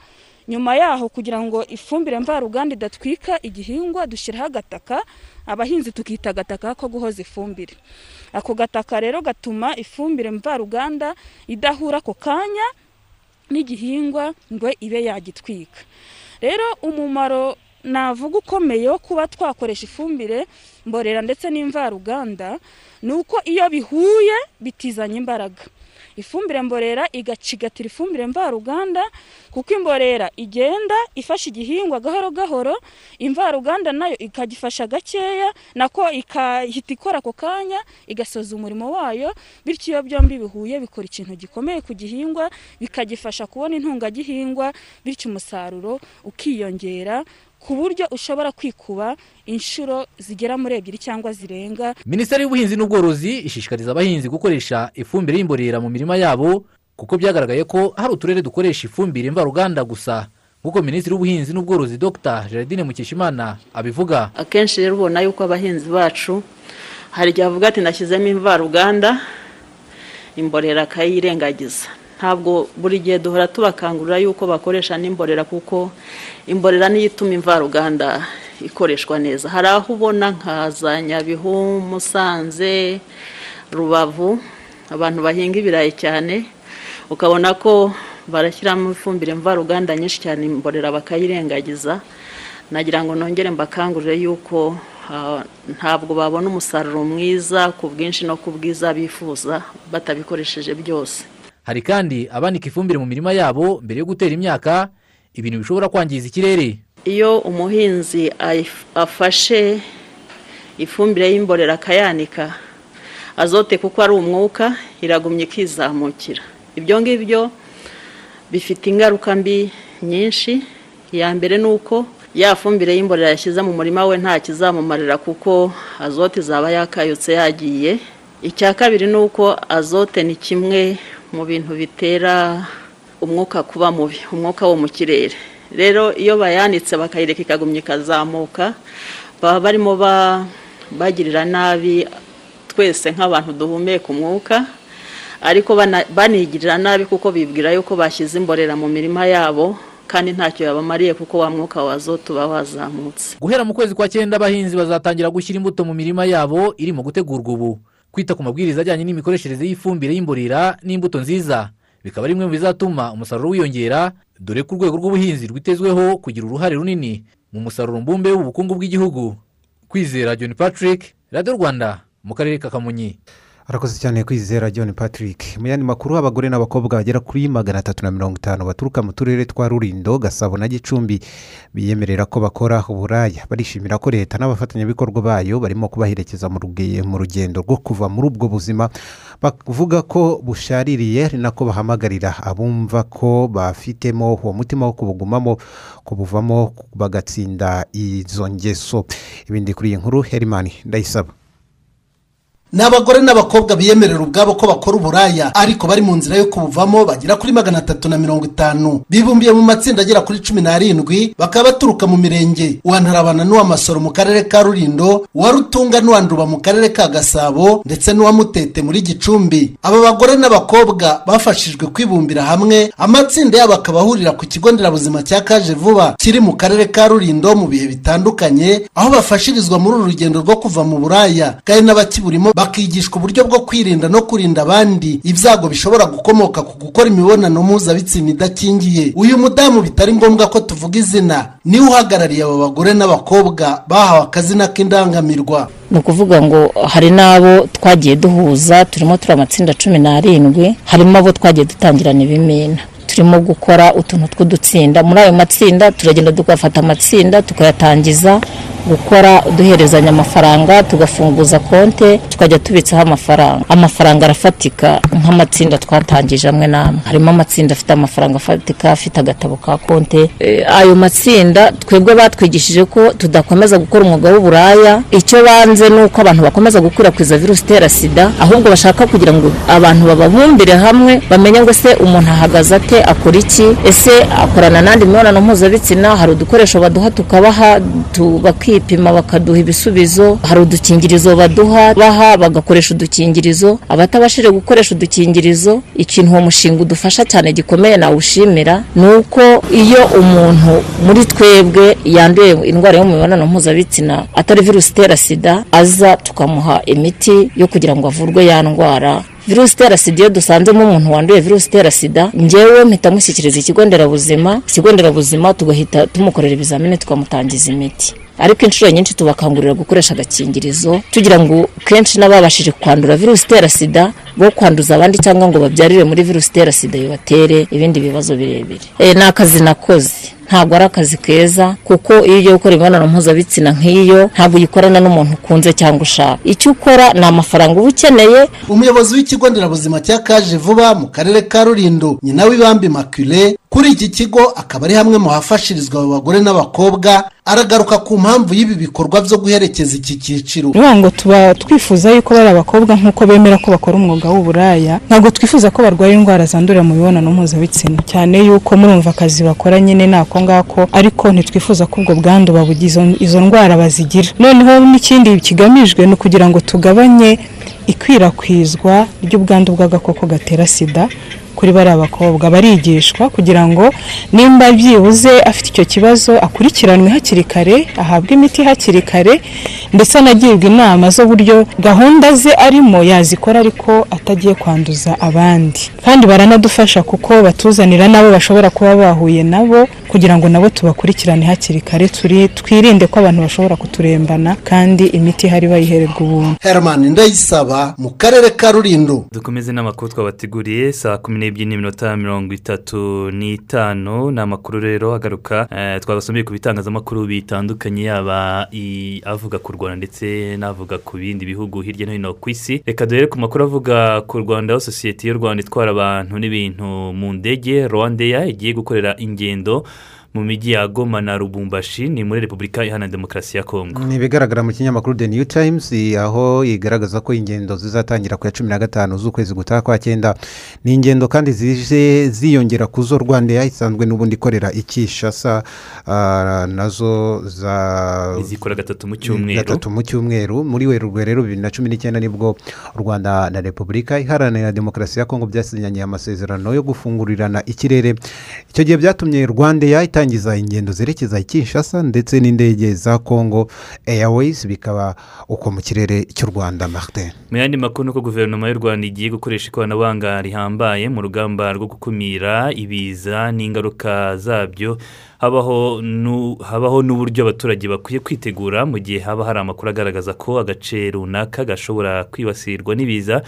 Speaker 18: nyuma yaho kugira ngo ifumbire mvaruganda idatwika igihingwa dushyiraho agataka abahinzi tukita agataka ko guhoza ifumbire. Ako gataka rero gatuma ifumbire mvaruganda idahura ako kanya n'igihingwa ngo ibe yagitwika. Rero umumaro navuga ukomeye wo kuba twakoresha ifumbire mborera ndetse n'imvaruganda ni uko iyo bihuye bitizanya imbaraga. Ifumbire mborera igacigatira ifumbire mvaruganda kuko imborera igenda ifasha igihingwa gahoro gahoro imvaruganda na yo ikagifasha gakeya nako ikahita ikora ako kanya igasoza umurimo wayo bityo iyo byombi bihuye bikora ikintu gikomeye ku gihingwa bikagifasha kubona intungagihingwa bityo umusaruro ukiyongera ku buryo ushobora kwikuba inshuro zigera muri ebyiri cyangwa zirenga.
Speaker 19: Minisiteri y'ubuhinzi n'ubworozi ishishikariza abahinzi gukoresha ifumbire y'imborera mu mirima yabo kuko byagaragaye ko hari uturere dukoresha ifumbire mvaruganda gusa. Nk'uko minisitiri w'ubuhinzi n'ubworozi dr. Gerardine mukeshimana abivuga.
Speaker 20: Akenshi rero ubona yuko abahinzi bacu hari igihe avuga ati nashyizemo imvaruganda imborera akayirengagiza ntabwo buri gihe duhora tubakangurira yuko bakoresha n'imborera kuko imborera niyo ituma imvaruganda ikoreshwa neza. Hari aho ubona nka za nyabihu musanze rubavu abantu bahinga ibirayi cyane ukabona ko barashyiramo ifumbire mvaruganda nyinshi cyane imborera bakayirengagiza. Nagira ngo nongere mbakangurire yuko ntabwo babona umusaruro mwiza ku bwinshi no ku bwiza bifuza batabikoresheje byose.
Speaker 19: Hari kandi abanika ifumbire mu mirima yabo mbere yo gutera imyaka ibintu bishobora kwangiza ikirere.
Speaker 20: Iyo umuhinzi afashe ifumbire y'imborera akayanika azote kuko ari umwuka iragumya ikizamukira. Ibyo ngibyo bifite ingaruka mbi nyinshi. Iya mbere ni uko ya fumbire y'imborera yashyize mu murima we nta kizamumarira kuko azote zaba yakayutse yagiye. Icya kabiri ni uko azote ni kimwe mu bintu bitera umwuka kuba mubi umwuka wo mu kirere. Rero iyo bayanitse bakayireka ikagumya ikazamuka baba barimo bagirira nabi twese nk'abantu duhumeka umwuka ariko banigirira nabi kuko bibwira yuko bashyize imborera mu mirima yabo kandi ntacyo yabamariye kuko wa mwuka wazo tuba wazamutse
Speaker 19: guhera mu kwezi kwa cyenda abahinzi bazatangira gushyira imbuto mu mirima yabo irimo gutegurwa ubu. Kwita ku mabwiriza ajyanye n'imikoreshereze y'ifumbire y'imborera n'imbuto nziza. Bikaba ari bimwe mu bizatuma umusaruro wiyongera dore ko urwego rw'ubuhinzi rwitezweho kugira uruhare runini mu musaruro mbumbe w'ubukungu bw'igihugu. Kwizera john patrick radiyo rwanda mu karere ka kamonyi.
Speaker 2: Arakoze cyane kwizera john patrick. Mu yandi makuru abagore n'abakobwa bagera kuri magana atatu na mirongo itanu baturuka mu turere twa rurindo gasabo na gicumbi biyemerera ko bakora uburaya. Barishimira ko leta n'abafatanyabikorwa bayo barimo kubaherekeza mu rugendo rwo kuva muri ubwo buzima bavuga ko bushaririye ari nako bahamagarira abumva ko bafitemo uwo mutima wo kubugumamo kubuvamo bagatsinda izo ngeso. Ibindi kuri iyi nkuru herimani ndayisaba.
Speaker 21: Ni abagore n'abakobwa biyemerera ubwabo ko bakora uburaya ariko bari mu nzira yo kubuvamo bagera kuri magana atatu na mirongo itanu. Bibumbiye mu matsinda agera kuri cumi n'arindwi bakaba baturuka mu mirenge. Uwa ntarabana n'uwa masoro mu karere ka rurindo uwa rutunga n'uwa nduba mu karere ka gasabo ndetse n'uwa mutete muri gicumbi. Aba bagore n'abakobwa bafashijwe kwibumbira hamwe amatsinda yabo akaba ahurira ku kigo nderabuzima cya kaje vuba kiri mu karere ka rurindo mu bihe bitandukanye aho bafashirizwa muri uru rugendo rwo kuva mu buraya. Kandi n'abakiburimo bakigishwa uburyo bwo kwirinda no kurinda abandi ibyago bishobora gukomoka ku gukora imibonano mpuzabitsina idakingiye. Uyu mudamu bitari ngombwa ko tuvuga izina. Niwe uhagarariye aba bagore n'abakobwa bahawe akazina k'indangamirwa.
Speaker 22: Ni ukuvuga ngo hari n'abo twagiye duhuza turimo turi amatsinda cumi n'arindwi harimo abo twagiye dutangirana ibimina. Turimo gukora utuntu tw'udutsinda. Muri ayo matsinda turagenda tugafata amatsinda tukayatangiza gukora duherezanya amafaranga tugafunguza konte tukajya tubitsaho amafaranga. Amafaranga arafatika nk'amatsinda twatangije amwe n'amwe. Harimo amatsinda afite amafaranga afatika afite agatabo ka konte. Ayo matsinda twebwe batwigishije ko tudakomeza gukora umwuga w'uburaya. Icyo banze ni uko abantu bakomeza gukwirakwiza virusi itera sida ahubwo bashaka kugira ngo abantu bababumbire hamwe bamenye ngo se umuntu ahagaze ate akora iki? Ese akorana n'andi mibonano mpuzabitsina? Hari udukoresho baduha tukabaha bakiyumva tukipima bakaduha ibisubizo. Hari udukingirizo baduha baha bagakoresha udukingirizo. Abatabashije gukoresha udukingirizo ikintu uwo mushinga udufasha cyane gikomeye nawushimira ni uko iyo umuntu muri twebwe yanduye indwara yo mu mibonano mpuzabitsina atari virusi itera sida aza tukamuha imiti yo kugira ngo avurwe ya ndwara. Virusi itera sida iyo dusanzemo umuntu wanduye virusi itera sida ngewe mpita mushyikiriza ikigo nderabuzima ikigo nderabuzima tugahita tumukorera ibizamini tukamutangiza imiti. Ariko inshuro nyinshi tubakangurira gukoresha agakingirizo tugira ngo kenshi n'ababashije kwandura virusi itera sida bo kwanduza abandi cyangwa ngo babyarire muri virusi itera sida bibatere ibindi bibazo birebire. E, ni akazi nakoze. Ntabwo ari akazi keza kuko iyo ugiye gukora imibonano mpuzabitsina nk'iyo ntabwo uyikorana n'umuntu ukunze cyangwa ushaka. Icyo ukora ni amafaranga uba ukeneye.
Speaker 21: Umuyobozi w'ikigo nderabuzima cya kaje vuba mu karere ka rulindo nyina w'ibambi makire kuri iki kigo akaba ari hamwe mu hafashirizwa abo bagore n'abakobwa aragaruka ku mpamvu y'ibi bikorwa byo guherekeza iki cyiciro.
Speaker 23: Bivuga ngo tuba twifuza yuko bari abakobwa nk'uko bemera ko bakora umwuga w'uburaya ntabwo twifuza ko barwaye indwara zandurira mu mibonano mpuzabitsina. Cyane yuko murumva akazi bakora nyine ni ako ngako ariko ntitwifuza ko ubwo bwandu babugize izo ndwara bazigira. Noneho n'ikindi kigamijwe ni ukugira ngo tugabanye ikwirakwizwa ry'ubwandu bw'agakoko gatera sida kuri bariya bakobwa. Barigishwa kugira ngo nimba byibuze afite icyo kibazo akurikiranwe hakiri kare ahabwe imiti hakiri kare ndetse anagirwa inama z'uburyo gahunda ze arimo yazikora ariko atagiye kwanduza abandi. Kandi baranadufasha kuko batuzanira n'abo bashobora kuba bahuye nabo kugira ngo nabo tubakurikirane hakiri kare turi twirinde ko abantu bashobora kuturembana kandi imiti ihari bayihererwa ubuntu.
Speaker 21: Herman ndayisaba mu karere ka rulindo.
Speaker 1: Dukomeze n'amakuru twabateguriye saa kumi n'ebyiri n'iminota mirongo itatu n'itanu. Ni amakuru rero agaruka twabasomeye ku bitangazamakuru bitandukanye yaba avuga ku rwanda ndetse n'avuga ku bindi bihugu hirya no hino ku isi. Reka duhere ku makuru avuga ku rwanda aho sosiyete y'u rwanda itwara abantu n'ibintu mu ndege. Rwandeya igiye gukorera ingendo mu mijyi ya goma na rubumbashi ni muri repubulika iharanira demokarasi ya kongo
Speaker 2: ni ibigaragara mu kinyamakuru the new times aho igaragaza ko ingendo zizatangira ku ya cumi na gatanu z'ukwezi gutaha kwa cyenda. Ni ingendo kandi zije ziyongera ku zo rwanda isanzwe n'ubundi ikorera ikishasa na zo za
Speaker 1: izikora gatatu mu cyumweru.
Speaker 2: gatatu mu cyumweru. Muri werurwe rero bibiri na cumi n'icyenda ni bwo u rwanda na repubulika iharanira demokarasi ya kongo byasinyanye amasezerano yo gufungurirana ikirere. Icyo gihe byatumye rwanda itangiza ingendo zerekeza i kinshasa ndetse n'indege za kongo airways bikaba uko mu kirere cy'u rwanda martin.
Speaker 1: Mu yandi makuru ni uko guverinoma y'u rwanda igiye gukoresha ikoranabuhanga rihambaye mu rugamba rwo gukumira ibiza n'ingaruka zabyo. Habaho n'uburyo abaturage bakwiye kwitegura mu gihe haba hari amakuru agaragaza ko agace runaka gashobora kwibasirwa n'ibiza.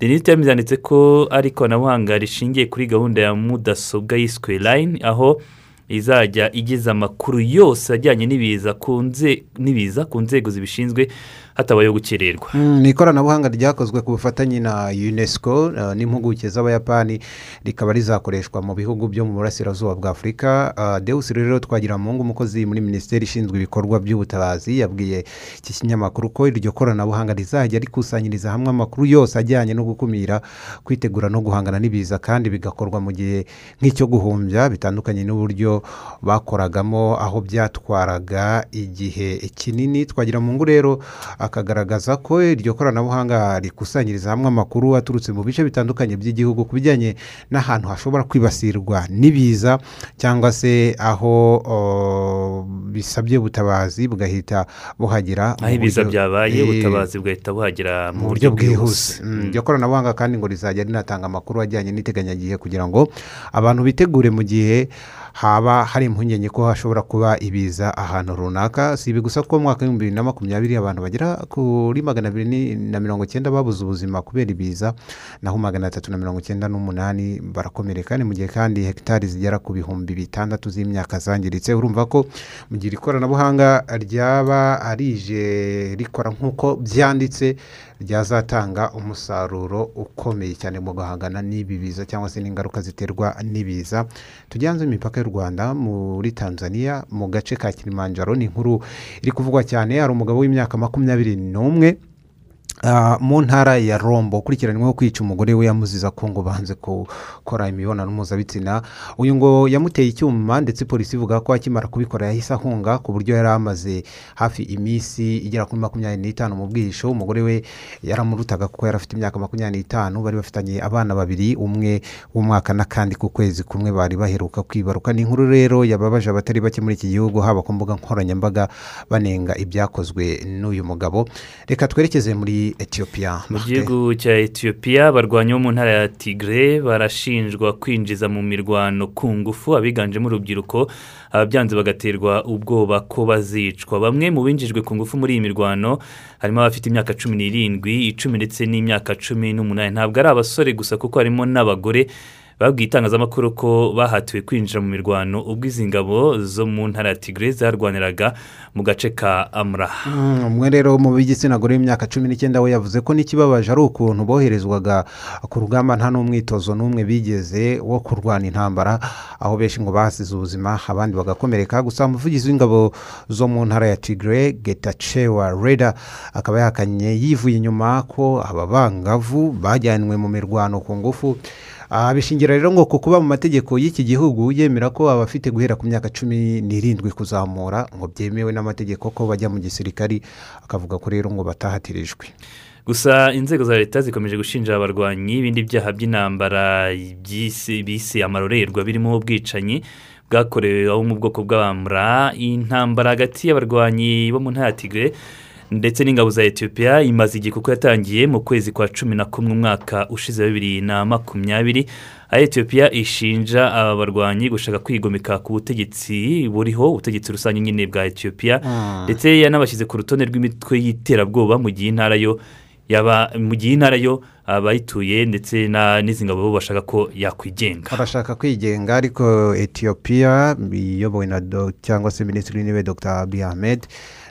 Speaker 1: Denise yanditse ko ari ikoranabuhanga rishingiye kuri gahunda ya mudasobwa yiswe line aho izajya igeza amakuru yose ajyanye n'ibiza ku nzego zibishinzwe hatabayeho gukererwa
Speaker 2: ni ikoranabuhanga ryakozwe ku bufatanye na unesco n'impuguke z'abayapani rikaba rizakoreshwa mu bihugu byo mu burasirazuba bwa afurika dewusi rero twagira mungu umukozi muri minisiteri ishinzwe ibikorwa by'ubutabazi yabwiye iki kinyamakuru ko iryo koranabuhanga rizajya rikusanyiriza hamwe amakuru yose ajyanye no gukumira kwitegura no guhangana n'ibiza kandi bigakorwa mu gihe nk'icyo guhumbya bitandukanye n'uburyo bakoragamo aho byatwaraga igihe kinini. Twagira mungu rero akagaragaza ko iryo koranabuhanga rikusanyiriza hamwe amakuru aturutse mu bice bitandukanye by'igihugu ku bijyanye n'ahantu hashobora kwibasirwa n'ibiza cyangwa se aho bisabye ubutabazi bugahita buhagera
Speaker 1: aho ibiza byabaye ubutabazi bugahita buhagera mu buryo bwihuse.
Speaker 2: iryo koranabuhanga kandi ngo rizajya rinatanga amakuru ajyanye n'iteganyagihe kugira ngo abantu bitegure mu gihe haba hari impungenge ko hashobora kuba ibiza ahantu runaka? Si ibi gusa ko mu mwaka w'ibihumbi bibiri na makumyabiri abantu bagera kuri magana abiri na mirongo icyenda babuze ubuzima kubera ibiza naho magana atatu na mirongo icyenda n'umunani barakomereka. Ni mu gihe kandi hegitari zigera ku bihumbi bitandatu z'imyaka zangiritse. Urumva ko mu gihe ikoranabuhanga ryaba arije rikora nk'uko byanditse ryazatanga umusaruro ukomeye cyane mu guhangana n'ibi biza cyangwa se n'ingaruka ziterwa n'ibiza. Tujyanze imipaka y'u rwanda muri tanzania mu gace ka kilimanjaro ni inkuru iri kuvugwa cyane hari umugabo w'imyaka makumyabiri n'umwe mu ntara ya rombo ukurikiranyweho kwica umugore we yamuziza ko ngo banze gukora imibonano mpuzabitsina. Uyu ngo yamuteye icyuma ndetse polisi ivuga ko akimara kubikora yahise ahunga ku buryo yari amaze hafi iminsi igera kuri makumyabiri n'itanu mu bwihisho. Umugore we yaramurutaga kuko yari afite imyaka makumyabiri n'itanu. Bari bafitanye abana babiri umwe w'umwaka n'akandi ku kwezi kumwe bari baheruka kwibaruka. Ni inkuru rero yababaje abatari bake muri iki gihugu haba ku mbuga nkoranyambaga banenga ibyakozwe n'uyu mugabo. Reka twerekeze muri etiyopiya
Speaker 1: mu gihugu cya etiyopiya abarwanyi bo mu ntara ya tigre barashinjwa kwinjiza mu mirwano ku ngufu abiganjemo urubyiruko ababyanze bagaterwa ubwoba ko bazicwa. Bamwe mu binjijwe ku ngufu muri iyi mirwano harimo abafite imyaka cumi n'irindwi icumi ndetse n'imyaka cumi n'umunani. Ntabwo ari abasore gusa kuko harimo n'abagore. Babwiye itangazamakuru ko bahatiwe kwinjira mu mirwano ubwo izi ngabo zo mu ntara ya tigre zarwaniraga mu gace ka amura
Speaker 2: Mm, umwe rero mu b'igitsina gore w'imyaka cumi n'icyenda we yavuze ko n'ikibabaje ari ukuntu boherezwaga ku rugamba nta n'umwitozo n'umwe bigeze wo kurwana intambara aho benshi ngo bahasize ubuzima abandi bagakomereka. Gusa umuvugizi w'ingabo zo mu ntara ya tigre getachewa reda akaba yahakanye yivuye inyuma ko aba bangavu bajyanwe mu mirwano ku ngufu bishingira rero ngo ku kuba mu mategeko y'iki gihugu yemera ko abafite guhera ku myaka cumi n'irindwi kuzamura ngo byemewe n'amategeko ko bajya mu gisirikari akavuga ko rero ngo batahatirijwe
Speaker 1: gusa inzego za leta zikomeje gushinja abarwanyi ibindi byaha by'intambara bise amarorerwa birimo ubwicanyi bwakorewe mu bwoko bw'abamura intambara hagati y'abarwanyi bo mu ntara ya tigre ndetse n'ingabo za etiyopiya imaze igihe kuko yatangiye mu kwezi kwa cumi na kumwe umwaka ushize bibiri na makumyabiri aho etiyopiya ishinja aba barwanyi gushaka kwigomeka ku butegetsi buriho ubutegetsi rusange nyine bwa etiyopiya
Speaker 2: Mm.
Speaker 1: ndetse yanabashyize ku rutonde rw'imitwe y'iterabwoba mu gihe intara yo yaba mu gihe intara yo abayituye ndetse n'izi ngabo bo bashaka ko yakwigenga
Speaker 2: barashaka kwigenga ariko etiyopiya iyobowe na cyangwa se minisitiri w'intebe dr abiy ahmed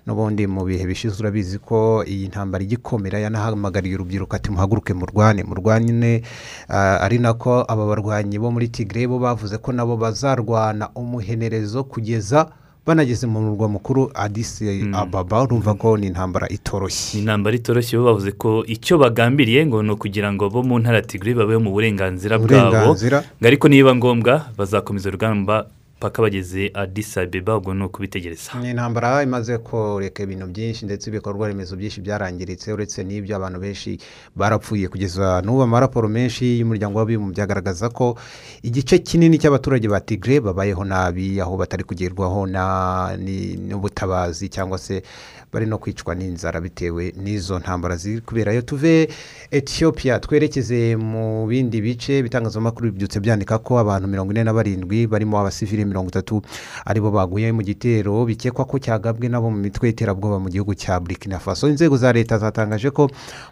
Speaker 2: n'ubundi mu bihe bishize urabizi ko iyi ntambara igikomera yanahamagariye urubyiruko ati muhaguruke murwane murwane ah, ari nako aba barwanyi bo muri tigre bo bavuze ko nabo bazarwana umuhenerezo kugeza banageze mu murwa mukuru adisi ababa urumva ko ni intambara itoroshye.
Speaker 1: Ni intambara itoroshye bo bavuze ko icyo bagambiriye ngo ni ukugira ngo bo mu ntara tigre babeho mu burenganzira bwabo. Ariko niba ngombwa bazakomeza urugamba paka bageze adisa abeba ubwo ni ukubitegereza.
Speaker 2: Ni intambara imaze koreka ibintu byinshi ndetse ibikorwa remezo byinshi byarangiritse uretse n'ibyo abantu benshi barapfuye. Kugeza n'ubu amaraporo menshi y'umuryango w'abibumbye byagaragaza ko igice kinini cy'abaturage ba tigre babayeho nabi aho batari kugerwaho n'ubutabazi cyangwa se bari no kwicwa n'inzara bitewe n'izo ntambara ziri kuberayo. Tuve etiyopiya twerekeze mu bindi bice ibitangazamakuru bibyutse byandika ko abantu mirongo ine na barindwi barimo abasivili mirongo itatu ari bo baguye mu gitero. Bikekwa ko cyagabwe nabo mu mitwe y'iterabwoba mu gihugu cya burkina faso. Inzego za leta zatangaje ko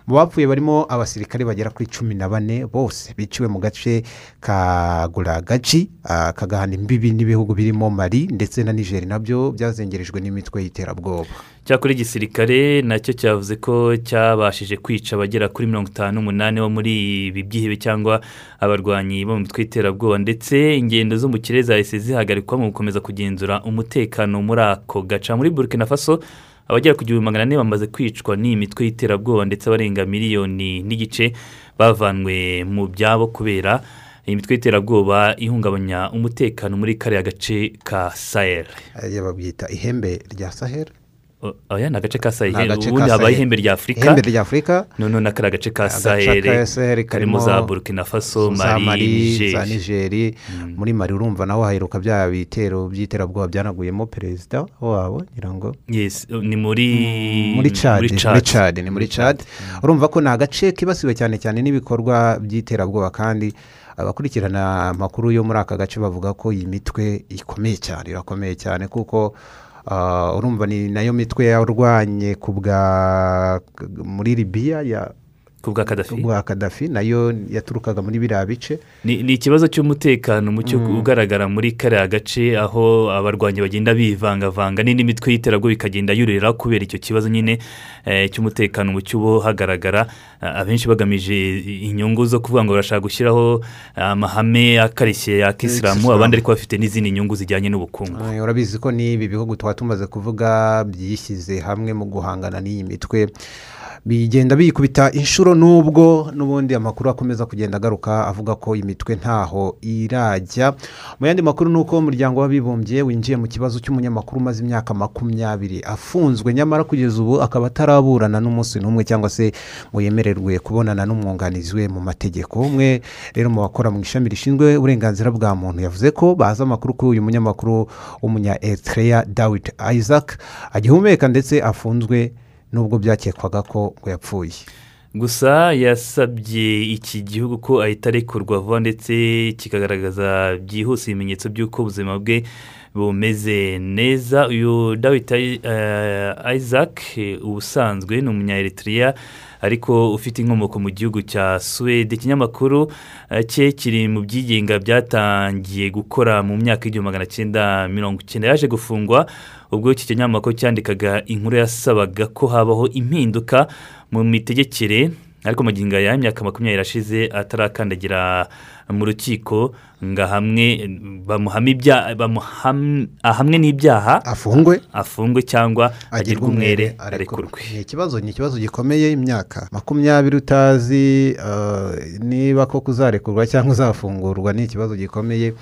Speaker 2: mu bapfuye barimo abasirikare bagera kuri cumi na bane bose biciwe mu gace ka guragaci ah, kagahana imbibi n'ibihugu birimo mali ndetse na nigeri na byo byazengerejwe n'imitwe y'iterabwoba.
Speaker 1: Cyakora igisirikare na cyo cyavuze ko cyabashije kwica abagera kuri mirongo itanu n'umunani bo muri ibi byihebe cyangwa abarwanyi bo mu mitwe y'iterabwoba. Ndetse ingendo zo mu kirere zahise zihagarikwa mu gukomeza kugenzura umutekano muri ako gaca. Muri burkina faso abagera ku gihumbi magana ane bamaze kwicwa n'iyi mitwe y'iterabwoba ndetse abarenga miliyoni n'igice bavanwe mu byabo kubera iyi mitwe y'iterabwoba ihungabanya umutekano muri kariya gace ka sahel.
Speaker 2: Babyita ihembe rya sahel.
Speaker 1: Oya ni agace ka
Speaker 2: Ni
Speaker 1: sahel. ubundi habaye ihembe rya afurika
Speaker 2: Ihembe rya Afurika.
Speaker 1: noneho n'akari agace ka
Speaker 2: Agace
Speaker 1: sahel
Speaker 2: ka Sahel.
Speaker 1: Karimo za burkina faso mali
Speaker 2: za
Speaker 1: niger.
Speaker 2: Nigeri. Muri mali urumva naho haheruka bya bitero by'iterabwoba byanaguyemo perezida wabo ngira ngo.
Speaker 1: Ni muri
Speaker 2: muri cadi
Speaker 1: muri
Speaker 2: muri
Speaker 1: Chad.
Speaker 2: cadi ni muri cadi urumva ko ni agace kibasiwe cyane cyane n'ibikorwa by'iterabwoba kandi abakurikirana amakuru yo muri aka gace bavuga ko iyi mitwe ikomeye cyane irakomeye cyane kuko urumva ni na yo mitwe yarwanye ku bwa muri libiya ya
Speaker 1: ku bwa kadafi
Speaker 2: bwa kadafi na yo yaturukaga muri biriya bice.
Speaker 1: Ni ikibazo cy'umutekano muke
Speaker 2: Mm.
Speaker 1: ugaragara muri kariya gace aho abarwanyi bagenda bivangavanga n'indi mitwe y'iterabwoba ikagenda yurira kubera icyo kibazo nyine eh, cy'umutekano muke uba hagaragara. Ah, abenshi bagamije inyungu zo kuvuga ngo barashaka gushyiraho amahame akarishye ya kisilamu abandi ariko bafite n'izindi nyungu zijyanye n'ubukungu.
Speaker 2: Eh, urabizi ko n'ibi bihugu tuba tumaze kuvuga byishyize hamwe mu guhangana n'iyi mitwe. Bigenda biyikubita inshuro n'ubwo n'ubundi amakuru akomeza kugenda agaruka avuga ko imitwe ntaho irajya. Mu yandi makuru ni uko umuryango w'abibumbye winjiye mu kibazo cy'umunyamakuru umaze imyaka makumyabiri afunzwe nyamara kugeza ubu akaba ataraburana n'umunsi n'umwe cyangwa se ngo yemererwe kubonana n'umwunganizi we mu mategeko. Umwe rero mu bakora mu ishami rishinzwe uburenganzira bwa muntu yavuze ko bazi amakuru kuri uyu munyamakuru w'umunya eritrea dawidi isaac agihumeka ndetse afunzwe nubwo byakekwaga ko ngo yapfuye.
Speaker 1: Gusa yasabye iki gihugu ko ahita arekurwa vuba ndetse kikagaragaza byihuse ibimenyetso by'uko ubuzima bwe bumeze neza. Uyu dawidi isaac ubusanzwe ni umunya eritrea ariko ufite inkomoko mu gihugu cya suwede. Ikinyamakuru cye kiri mu byigenga byatangiye gukora mu myaka y'igihumbi magana cyenda mirongo icyenda. Yaje gufungwa ubwo iki kinyamakuru cyandikaga inkuru yasabaga ko habaho impinduka mu mitegekere ariko magingo aya imyaka makumyabiri ashize atarakandagira mu rukiko ngo ahamwe ahamwe n'ibyaha
Speaker 2: afungwe?
Speaker 1: Afungwe cyangwa agirwe umwere arekurwe.
Speaker 2: ni ikibazo ni ikibazo gikomeye imyaka makumyabiri utazi niba ko kuzarekurwa cyangwa uzafungurwa ni ikibazo gikomeye.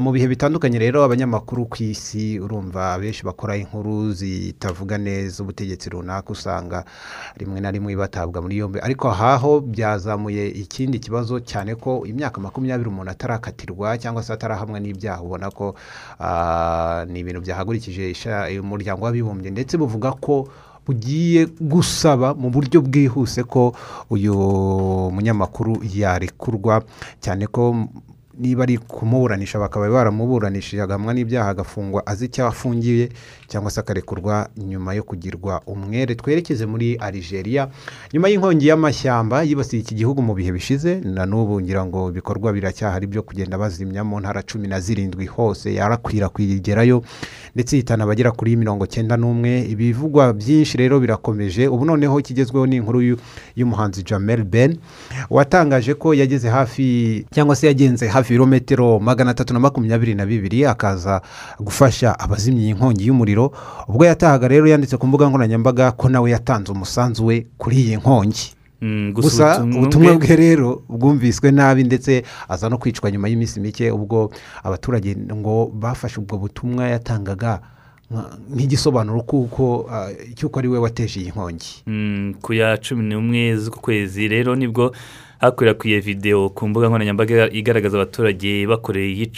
Speaker 2: Mu bihe bitandukanye rero abanyamakuru ku isi urumva abenshi bakora inkuru zitavuga neza ubutegetsi runaka usanga rimwe na rimwe batabwa muri yombi. Ariko ahaho byazamuye ikindi kibazo cyane ko imyaka makumyabiri umuntu atarakatirwa cyangwa se atarahamwa n'ibyaha ubona ko ni ibintu byahagurikije umuryango w'abibumbye. Ndetse buvuga ko bugiye gusaba mu buryo bwihuse ko uyu munyamakuru yarekurwa cyane ko niba ari kumuburanisha bakaba baramuburanishije agahamwa n'ibyaha agafungwa azi icyo afungiye cyangwa se akarekurwa nyuma yo kugirwa umwere. Twerekeze muri Algeria nyuma y'inkongi y'amashyamba yibasiye iki gihugu mu bihe bishize? Na n'ubu ngira ngo ibikorwa biracyahari byo kugenda bazimya mu ntara cumi na zirindwi hose yarakwirakwigerayo. Ndetse ihitana abagera kuri mirongo cyenda n'umwe. Ibivugwa byinshi rero birakomeje. Ubu noneho ikigezweho ni inkuru y'umuhanzi jamel ben watangaje ko yageze hafi cyangwa se yagenze hafi ibirometero magana atatu na makumyabiri na bibiri akaza gufasha abazimya iyi nkongi y'umuriro. Ubwo yatahaga rero yanditse ku mbuga nkoranyambaga ko nawe yatanze umusanzu we kuri iyi nkongi. Gusa ubutumwa bwe rero bwumviswe nabi ndetse aza no kwicwa nyuma y'iminsi mike ubwo abaturage ngo bafashe ubwo butumwa yatangaga nk'igisobanuro kuko cy'uko ari we wateje iyi nkongi.
Speaker 1: Ku ya cumi n'umwe z'ukwezi rero ni bwo hakwirakwiye videwo ku mbuga nkoranyambaga igaragaza abaturage bakoreye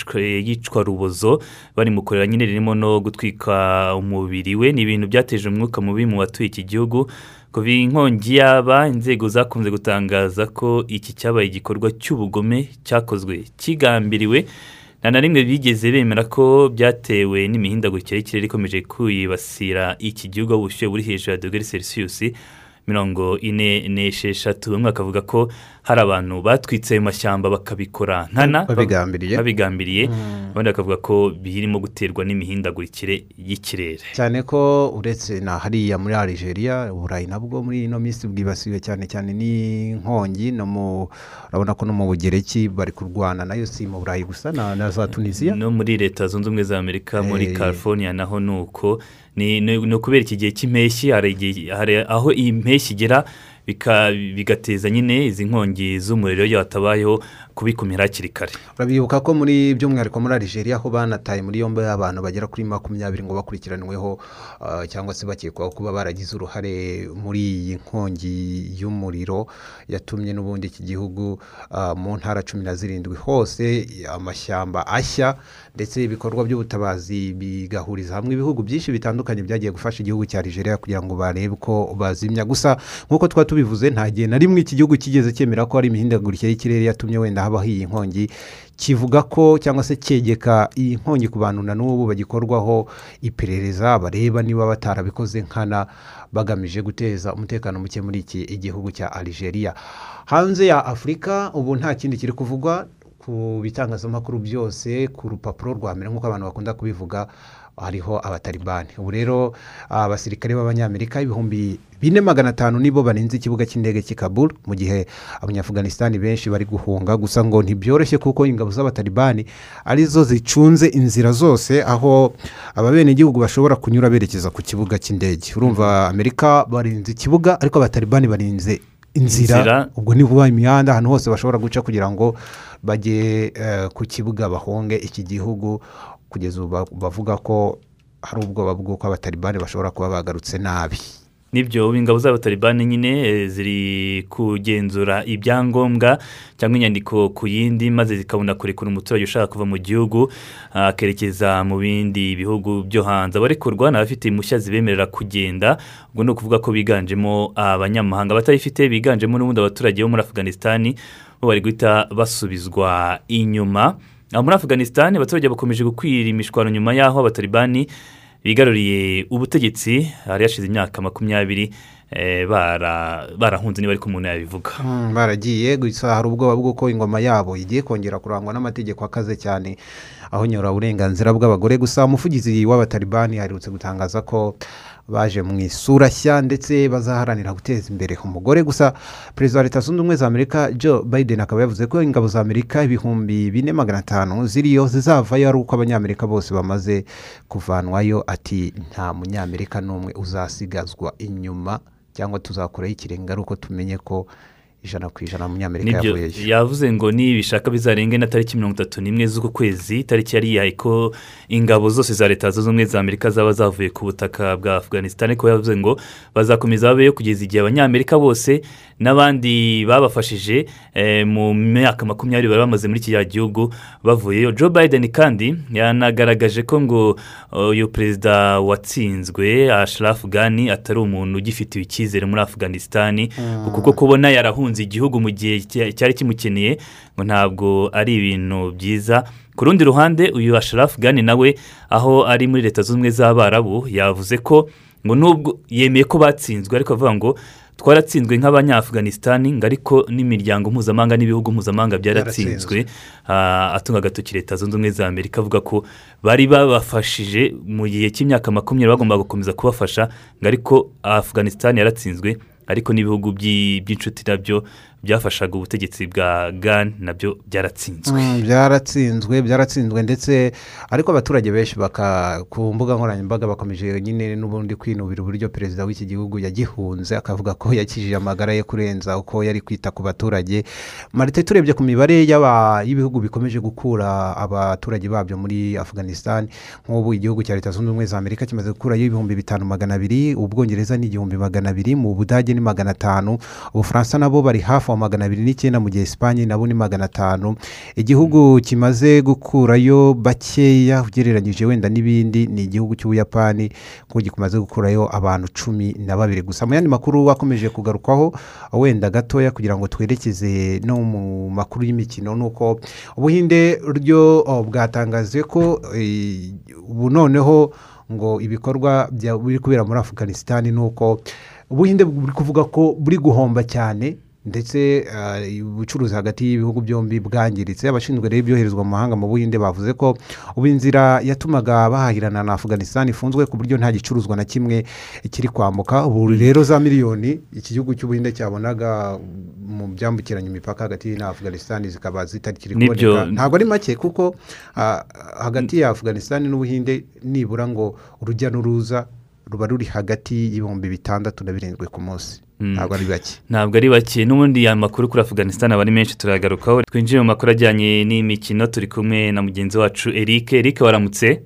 Speaker 1: yicwa rubozo bari mu kurera nyine ririmo no gutwika umubiri we. Ni ibintu byateje umwuka mubi mu batuye iki gihugu. Kuva inkongi yaba inzego zakunze gutangaza ko iki cyabaye igikorwa cy'ubugome cyakozwe kigambiriwe nta na rimwe bigeze bemera ko byatewe n'imihindagurikire y'ikirere ikomeje kwibasira iki gihugu aho ubushyuhe buri hejuru ya dogere selisiyusi mirongo ine n'esheshatu. Bamwe bakavuga ko hari abantu batwitse ayo mashyamba bakabikora nkana
Speaker 2: babigambiriye.
Speaker 1: babigambiriye. Abandi bakavuga ko birimo guterwa n'imihindagurikire y'ikirere.
Speaker 2: Cyane ko uretse na hariya muri Algeria uburayi nabwo muri ino minsi bwibasiwe cyane cyane n'inkongi no mu urabona ko no mu bugereki bari kurwana na yo si mu burayi gusa na za tunisiya
Speaker 1: no muri leta zunze ubumwe za amerika muri california naho ni uko ni ukubera iki gihe cy'impeshyi hari aho iyi mpeshyi igera bigateza nyine izi nkongi z'umuriro iyo hatabayeho kubikumira hakiri kare.
Speaker 2: Urabibuka ko muri by'umwihariko muri Algeria aho banataye muri yombi abantu bagera kuri makumyabiri ngo bakurikiranyweho cyangwa se bakekwaho kuba baragize uruhare muri iyi nkongi y'umuriro yatumye n'ubundi iki gihugu mu ntara cumi na zirindwi hose amashyamba ashya ndetse ibikorwa by'ubutabazi bigahuriza hamwe ibihugu byinshi bitandukanye byagiye gufasha igihugu cya Algeria kugira ngo barebe ko bazimya. Gusa nk'uko twaba tubivuze nta gihe na rimwe iki gihugu kigeze cyemera ko hari imihindagurikire y'ikirere yatumye wenda habaho iyi nkongi kivuga ko cyangwa se cyegeka iyi nkongi ku bantu na n'ubu bagikorwaho iperereza bareba niba batarabikoze nkana bagamije guteza umutekano muke muri iki igihugu cya Algeria. Hanze ya afurika ubu nta kindi kiri kuvugwa ku bitangazamakuru byose ku rupapuro rwa mbere nk'uko abantu bakunda kubivuga hariho abatalibani. Ubu rero abasirikare b'abanyamerika ibihumbi bine magana atanu nibo barinze ikibuga cy'indege cy'i kabul mu gihe abanyafuganisitani benshi bari guhunga. Gusa ngo ntibyoroshye kuko ingabo z'abatalibani ari zo zicunze inzira zose aho ababenegihugu bashobora kunyura berekeza ku kibuga cy'indege. Urumva amerika barinze ikibuga ariko abatalibani barinze inzira.
Speaker 1: Inzira.
Speaker 2: ubwo ni vuba imihanda ahantu hose bashobora guca kugira ngo bajye eh, ku kibuga bahunge iki gihugu. Kugeza ubu ba- bavuga ko hari ubwoba bw'uko abatalibani bashobora kuba bagarutse nabi.
Speaker 1: Nibyo ingabo z'abatalibani nyine eh, ziri kugenzura ibyangombwa cyangwa inyandiko ku yindi maze zikabona kurekura umuturage ushaka kuva mu gihugu akerekeza mu bindi bihugu byo hanze. Abarekurwa ni abafite impushya zibemerera kugenda ubwo ni ukuvuga ko biganjemo abanyamahanga. Abatayifite biganjemo n'ubundi abaturage bo muri afuganisitani bo bari guhita basubizwa inyuma. Muri afuganisitani abaturage bakomeje gukwira imishwaro nyuma y'aho abatalibani bigaruriye ubutegetsi hari hashize imyaka makumyabiri eh, bara- barahunze niba ariko umuntu yabivuga.
Speaker 2: Mm, baragiye gusa hari ubwoba bw'uko ingoma yabo igiye kongera kurangwa n'amategeko akaze cyane aho nyura uburenganzira bw'abagore. Gusa umuvugizi w'abatalibani aherutse gutangaza ko baje mu isura nshya ndetse bazaharanira guteza imbere umugore gusa. Perezida wa leta zunze ubumwe za amerika joe biden akaba yavuze ko ingabo za amerika ibihumbi bine magana atanu ziriyo zizavayo ari uko abanyamerika bose bamaze kuvanwayo. Ati nta munyamerika n'umwe uzasigazwa inyuma cyangwa tuzakuraho ikirenga ari uko tumenye ko ijana ku ijana umunyamerika yavuyeyo
Speaker 1: yavuze ngo nibishaka bizarenge na tariki mirongo itatu n'imwe z'uku kwezi itariki yari yihaye ko ingabo zose za leta zunze ubumwe za amerika zaba zavuye ku butaka bwa afuganisitani ko yavuze ngo bazakomeza babeyo kugeza igihe abanyamerika bose n'abandi babafashije eh, mu myaka makumyabiri bari bamaze muri kiriya gihugu bavuyeyo joe biden kandi yanagaragaje ko ngo uyu perezida watsinzwe asharafu gani atari umuntu ugifitiwe icyizere muri afuganisitani
Speaker 2: Mm.
Speaker 1: kuko kubona yarahunze igihugu mu gihe cya- cyari kimukeneye ngo ntabwo ari ibintu byiza. Ku rundi ruhande uyu asharafu gani nawe aho ari muri leta zunze ubumwe z'abarabu yavuze ko ngo nubwo yemeye ko batsinzwe ariko avuga ngo twaratsinzwe nk'abanyafuganisitani ngo ariko n'imiryango mpuzamahanga n'ibihugu mpuzamahanga byaratsinzwe Ah, atunga agatoki leta zunze ubumwe za amerika avuga ko bari babafashije mu gihe cy'imyaka makumyabiri bagombaga gukomeza kubafasha ngo ariko afuganisitani yaratsinzwe ariko n'ibihugu by'i- by'inshuti na byo byafashaga ubutegetsi bwa gani na byo byaratsinzwe.
Speaker 2: Mm, byaratsinzwe byaratsinzwe ndetse ariko abaturage benshi ku mbuga nkoranyambaga bakomeje nyine n'ubundi kwinubira uburyo perezida w'iki gihugu yagihunze akavuga ko yakijije amagara ye kurenza uko yari kwita ku baturage. Marite turebye ku mibare y'ibihugu bikomeje gukura abaturage babyo muri afuganisitani nk'ubu igihugu cya leta zunze ubumwe za amerika kimaze gukurayo ibihumbi bitanu magana abiri ubwongereza ni igihumbi magana abiri mu budage ni magana atanu ubufaransa nabo bari hafi aho magana abiri n'icyenda mu gihe esipanye nabo ni magana atanu. Igihugu kimaze gukurayo bakeya ugereranyije wenda n'ibindi ni igihugu cy'ubuyapani kuko kimaze gukurayo abantu cumi na babiri gusa. Mu yandi makuru akomeje kugarukwaho wenda gatoya kugira ngo twerekeze no mu makuru y'imikino ni uko ubuhinde ryo oh, bwatangaje ko eh, ubu noneho ngo ibikorwa biri kubera muri afuganisitani ni uko ubuhinde buri kuvuga ko buri guhomba cyane ndetse eh, ubucuruzi hagati y'ibihugu byombi bwangiritse. Abashinzwe rero ibyoherezwa mu mahanga mu buhinde bavuze ko ubu inzira yatumaga bahahirana na afuganisitani ifunzwe ku buryo nta gicuruzwa na kimwe kiri kwambuka. Ubu rero za miliyoni iki gihugu cy'ubuhinde cyabonaga mu byambukiranya imipaka hagati na afuganisitani zikaba zitakiri kuboneka ntabwo ari make kuko ah, hagati ya afuganisitani n'ubuhinde nibura ngo urujya n'uruza ruba ruri hagati y'ibihumbi bitandatu na birindwi ku munsi. Ntabwo ari bake.
Speaker 1: Ntabwo ari bake. N'ubundi aya makuru kuri afuganisitani aba ari menshi turayagarukaho twinjiye mu makuru ajyanye n'imikino turi kumwe na mugenzi wacu eric. Eric waramutse?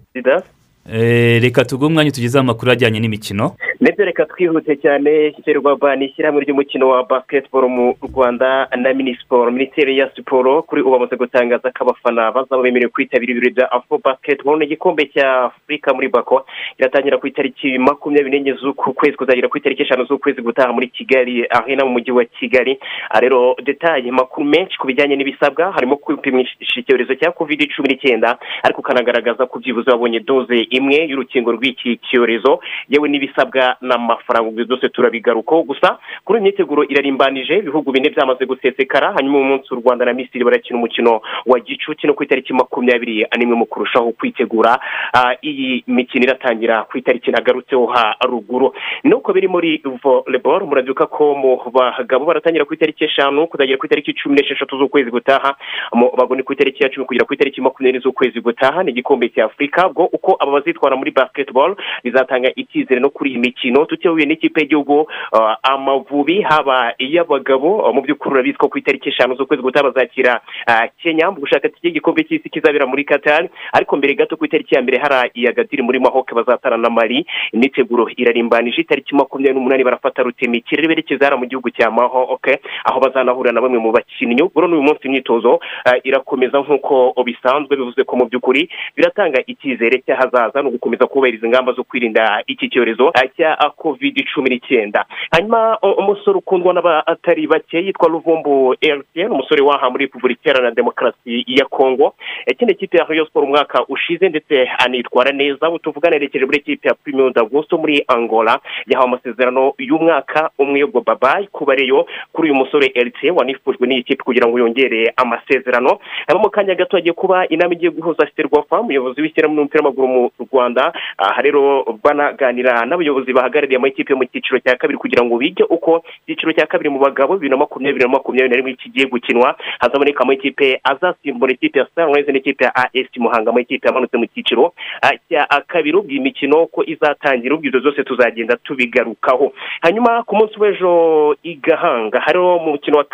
Speaker 1: Eh, reka tuguhe umwanya tugezeho amakuru ajyanye n'imikino.
Speaker 24: Ndetse reka twihute cyane ferwafa ni ishyirahamwe ry'umukino wa basiketiboro mu rwanda na minisiporo minisiteri ya siporo kuri ubu bamaze gutangaza ko abafana bazaba bemerewe kwitabira ibirori bya afro basiketiboro n'igikombe cya afurika muri bako iratangira ku itariki makumyabiri n'enye z'uku kwezi kuzagera ku itariki eshanu z'ukwezi gutaha muri kigali ahena mu mujyi wa kigali. Ah, rero detaye makuru menshi ku bijyanye n'ibisabwa harimo kwipimisha icyorezo cya covid cumi n'icyenda ariko ukanagaragaza ko byibuze wabonye doze imwe y'urukingo rw'iki cyorezo. Yewe n'ibisabwa imbaraga n'amafaranga ibyo byose turabigarukaho gusa kuri iyi myiteguro irarimbanije ibihugu bine byamaze gusesekara hanyuma uyu munsi u rwanda na misiri barakina umukino wa gicuti no ku itariki makumyabiri nimwe mu kurushaho kwitegura. Ah, iyi mikino iratangira ku itariki nagarutseho haruguru nuko biri muri volleyball murabyuka ko mu bagabo baratangira ku itariki eshanu kuzagera ku itariki cumi n'esheshatu z'ukwezi gutaha. Mu bagore ku itariki ya cumi kugera ku itariki makumyabiri z'ukwezi gutaha. Ni igikombe cya afurika bwo uko aba bazitwara muri basketball bizatanga icyizere no kuri iyi mikino tutiyoboye n'ikipe y'igihugu ah, amavubi haba iy'abagabo ah, mu by'ukuri urabizi ko ku itariki eshanu z'ukwezi gutaha bazakira ah, kenya mu gushaka tike y'igikombe cy'isi kizabera muri qatar. Ariko mbere gato ku itariki ya mbere hari iyagadiri muri mahoke bazatana na mari imyiteguro irarimbanije itariki makumyabiri n'umunani barafata rutemikirere berekeza hariya mu gihugu cya mahoke aho bazanahurira na bamwe mu bakinnyi. Ubwo n'uyu munsi imyitozo irakomeza nk'uko bisanzwe bivuze ko mu by'ukuri biratanga icyizere cy'ahazaza ni ugukomeza kubahiriza ingamba zo kwirinda iki cyorezo. Cya covid cumi n'icyenda hanyuma umusore ukundwa n'abatari bake yitwa ruvumbu eltien umusore waha muri repubulika iharanira demokarasi ya kongo yakiniye ikipe ya rayon sport umwaka ushize ndetse anitwara neza. Ubu tuvugana yerekeje muri ikipe ya premium dagusto muri angola. Yahawe amasezerano y'umwaka umwe yo babayi kuba reyo kuri uyu musore eltien wanifujwe n'iyi kipe kugira ngo yongere amasezerano. Hanyuma mu kanya gato hagiye kuba inama igiye guhuza siterwafa umuyobozi w'ishyirahamwe w'umupira w'amaguru mu rwanda. Aha rero banaganira n'abayobozi bahagarariye amakipe yo mu cyiciro cya kabiri kugira ngo bige uko icyiciro cya kabiri mu bagabo bibiri na makumyabiri na makumyabiri na rimwe kigiye gukinwa. Hazaboneka amakipe azasimbura ikipe ya sunrise n'ikipe ya as muhanga. Amakipe yamanutse mu cyiciro ah, cya kabiri. Ubwo iyi mikino ko izatangira ubwo ibyo zose tuzagenda tubigarukaho. Hanyuma ku munsi w'ejo i gahanga hariho mu mukino wa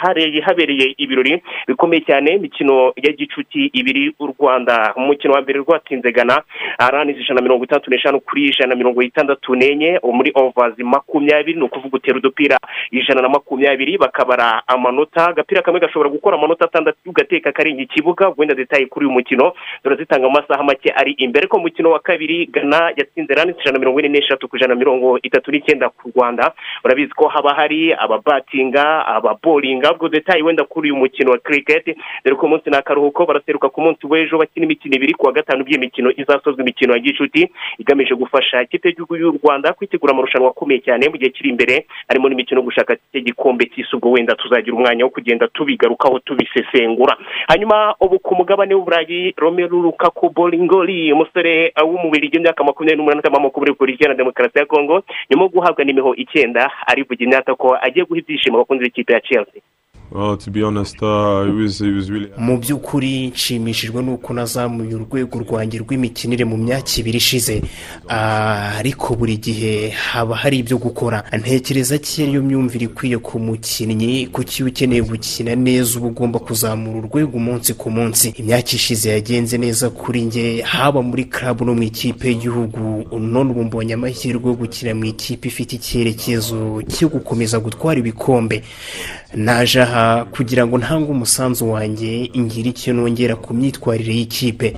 Speaker 24: hareye habereye ibirori bikomeye cyane imikino ya gicuti ibiri u rwanda. Umukino wa mbere rwatsinze gana araniza ijana na mirongo itandatu n'eshanu kuri ijana na mirongo itandatu n'enye muri ovazi makumyabiri ni ukuvuga utera udupira ijana na makumyabiri bakabara amanota agapira kamwe gashobora gukora amanota atandatu ugateka karenga ikibuga wenda zitaye kuri uyu mukino turazitanga mu masaha make ari imbere. Ko mu mukino wa kabiri gana yatsinze rani ijana na mirongo ine n'eshatu ku ijana na mirongo itatu n'icyenda ku rwanda. Urabizi ko haba hari ababatinga ababoringa ubwo detaye wenda kuri uyu mukino wa cricket. Dore ko umunsi ni akaruhuko baraseruka ku munsi w'ejo bakina imikino ibiri ku wa gatanu by'imikino izasozwa imikino ya gicuti igamije gufasha ikipe y'igihugu y'u rwanda kwitegura amarushanwa akomeye cyane mu gihe kiri imbere harimo n'imikino yo gushaka igikombe cy'isi ubwo wenda tuzagira umwanya wo kugenda tubigarukaho tubisesengura. Hanyuma ubu ku mugabane w'uburayi romelu lukaku bolingoli umusore w'umubiri w'imyaka makumyabiri n'umunani w'amaboko muri repubulika iharanira demokarasi ya kongo nyuma yo guhabwa n'imiho icyenda arivuga imyaka ko agiye guha ibyishimo abakunzi b'ikipe ya chelsea.
Speaker 25: Uh,
Speaker 26: mu by'ukuri nshimishijwe n'uko nazamuye urwego rwanjye rw'imikinire mu myaka ibiri ishize. Ah, ariko buri gihe haba hari ibyo gukora. Ntekereza ko iyo myumvire ikwiye ku mukinnyi kuko iyo ukeneye gukina neza uba ugomba kuzamura urwego umunsi ku munsi? Imyaka ishize yagenze neza kuri njye haba muri club no mu ikipe y'igihugu. None ubu mbonye amahirwe yo gukina mu ikipe ifite icyerekezo cyo gukomeza gutwara ibikombe. Naje aha kugira ngo ntange umusanzu wanjye ngire icyo nongera ku myitwarire y'ikipe.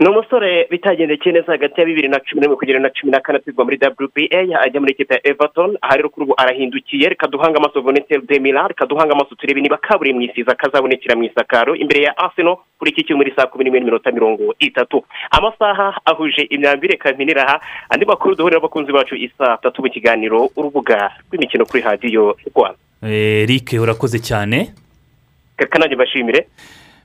Speaker 24: Ni umusore bitagendekeye neza hagati ya bibiri na cumi n'imwe kugera na cumi na kane atsirwa muri wba ajya muri ikipe ya everton. Aha rero kuri ubu arahindukiye. Reka duhange amaso vonetel de mila reka duhange amaso turebe niba kaburi mu isiza kazabonekera mu isakaro. Imbere ya arsenal kuri iki cyumweru saa kumi n'imwe n'iminota mirongo itatu. Amasaha ahuje imyambire kaminira aha. Andi makuru duhurira abakunzi bacu isaa tatu mu kiganiro urubuga rw'imikino kuri radiyo rwanda.
Speaker 1: Eric urakoze cyane.
Speaker 24: Reka nanjye bashimire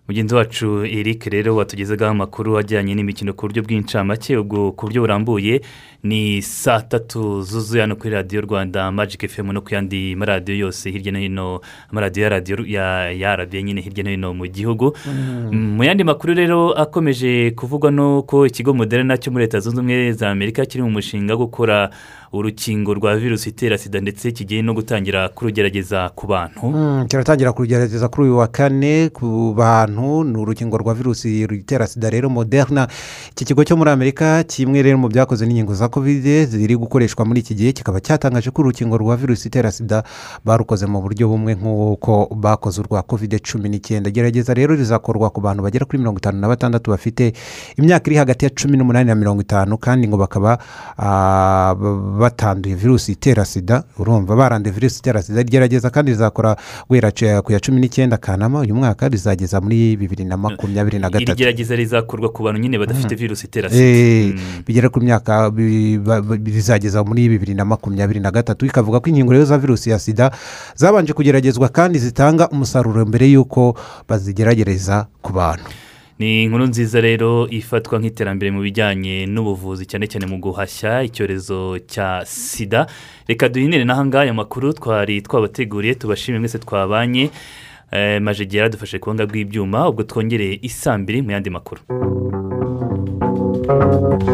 Speaker 1: mugenzi wacu eric rero watugezagaho amakuru ajyanye n'imikino ku buryo bw'incamake. Ubwo ku buryo burambuye ni saa tatu zuzuye hano kuri radiyo rwanda magic fm no ku yandi maradiyo yose hirya no hino amaradiyo ya radiyo ya ya radiyo nyine hirya no hino mu gihugu.
Speaker 2: Mm.
Speaker 1: mu yandi makuru rero akomeje kuvugwa nuko ikigo moderna cyo muri leta zunze ubumwe za amerika kiri mu mushinga wo gukora urukingo rwa virusi itera sida ndetse kigiye no gutangira kurugerageza ku bantu.
Speaker 2: Mm, kiratangira kurugerageza kuri uyu wa kane ku bantu ni urukingo rwa virusi rutera sida rero moderna. Iki kigo cyo muri amerika kimwe rero mu byakoze n'inkingo za kovide ziri gukoreshwa muri iki gihe kikaba cyatangaje ko urukingo rwa virusi itera sida barukoze mu buryo bumwe nk'uko bakoze urwa kovide cumi n'icyenda. Gerageza rero rizakorwa ku bantu bagera kuri mirongo itanu na batandatu bafite imyaka iri hagati ya cumi n'umunani na mirongo itanu kandi ngo bakaba ah, batanduye virusi itera sida. Urumva baranduye virusi itera sida. Gerageza kandi rizakora guhera cu- ku ya cumi n'icyenda kanama uyu mwaka rizageza muri muri bibiri na makumyabiri na
Speaker 1: iri
Speaker 2: gatatu
Speaker 1: gerageza rizakorwa ku bantu nyine badafite virusi itera
Speaker 2: Eh,
Speaker 1: sida Mm.
Speaker 2: bigera ku myaka bizageza muri bibiri na makumyabiri na gatatu ikavuga ko inkingo rero za virusi ya sida zabanje kugeragezwa kandi zitanga umusaruro mbere y'uko bazigerageza ku bantu.
Speaker 1: Ni inkuru nziza rero ifatwa nk'iterambere mu bijyanye n'ubuvuzi cyane cyane mu guhashya icyorezo cya sida. Reka duhinire n'ahangaha aya makuru twari twabateguriye tubashimire mwese twabanye. Eh, Eh, majegera adufashe ku ruhanga rw'ibyuma ubwo twongereye isambiri mu yandi makuru.
Speaker 27: thank you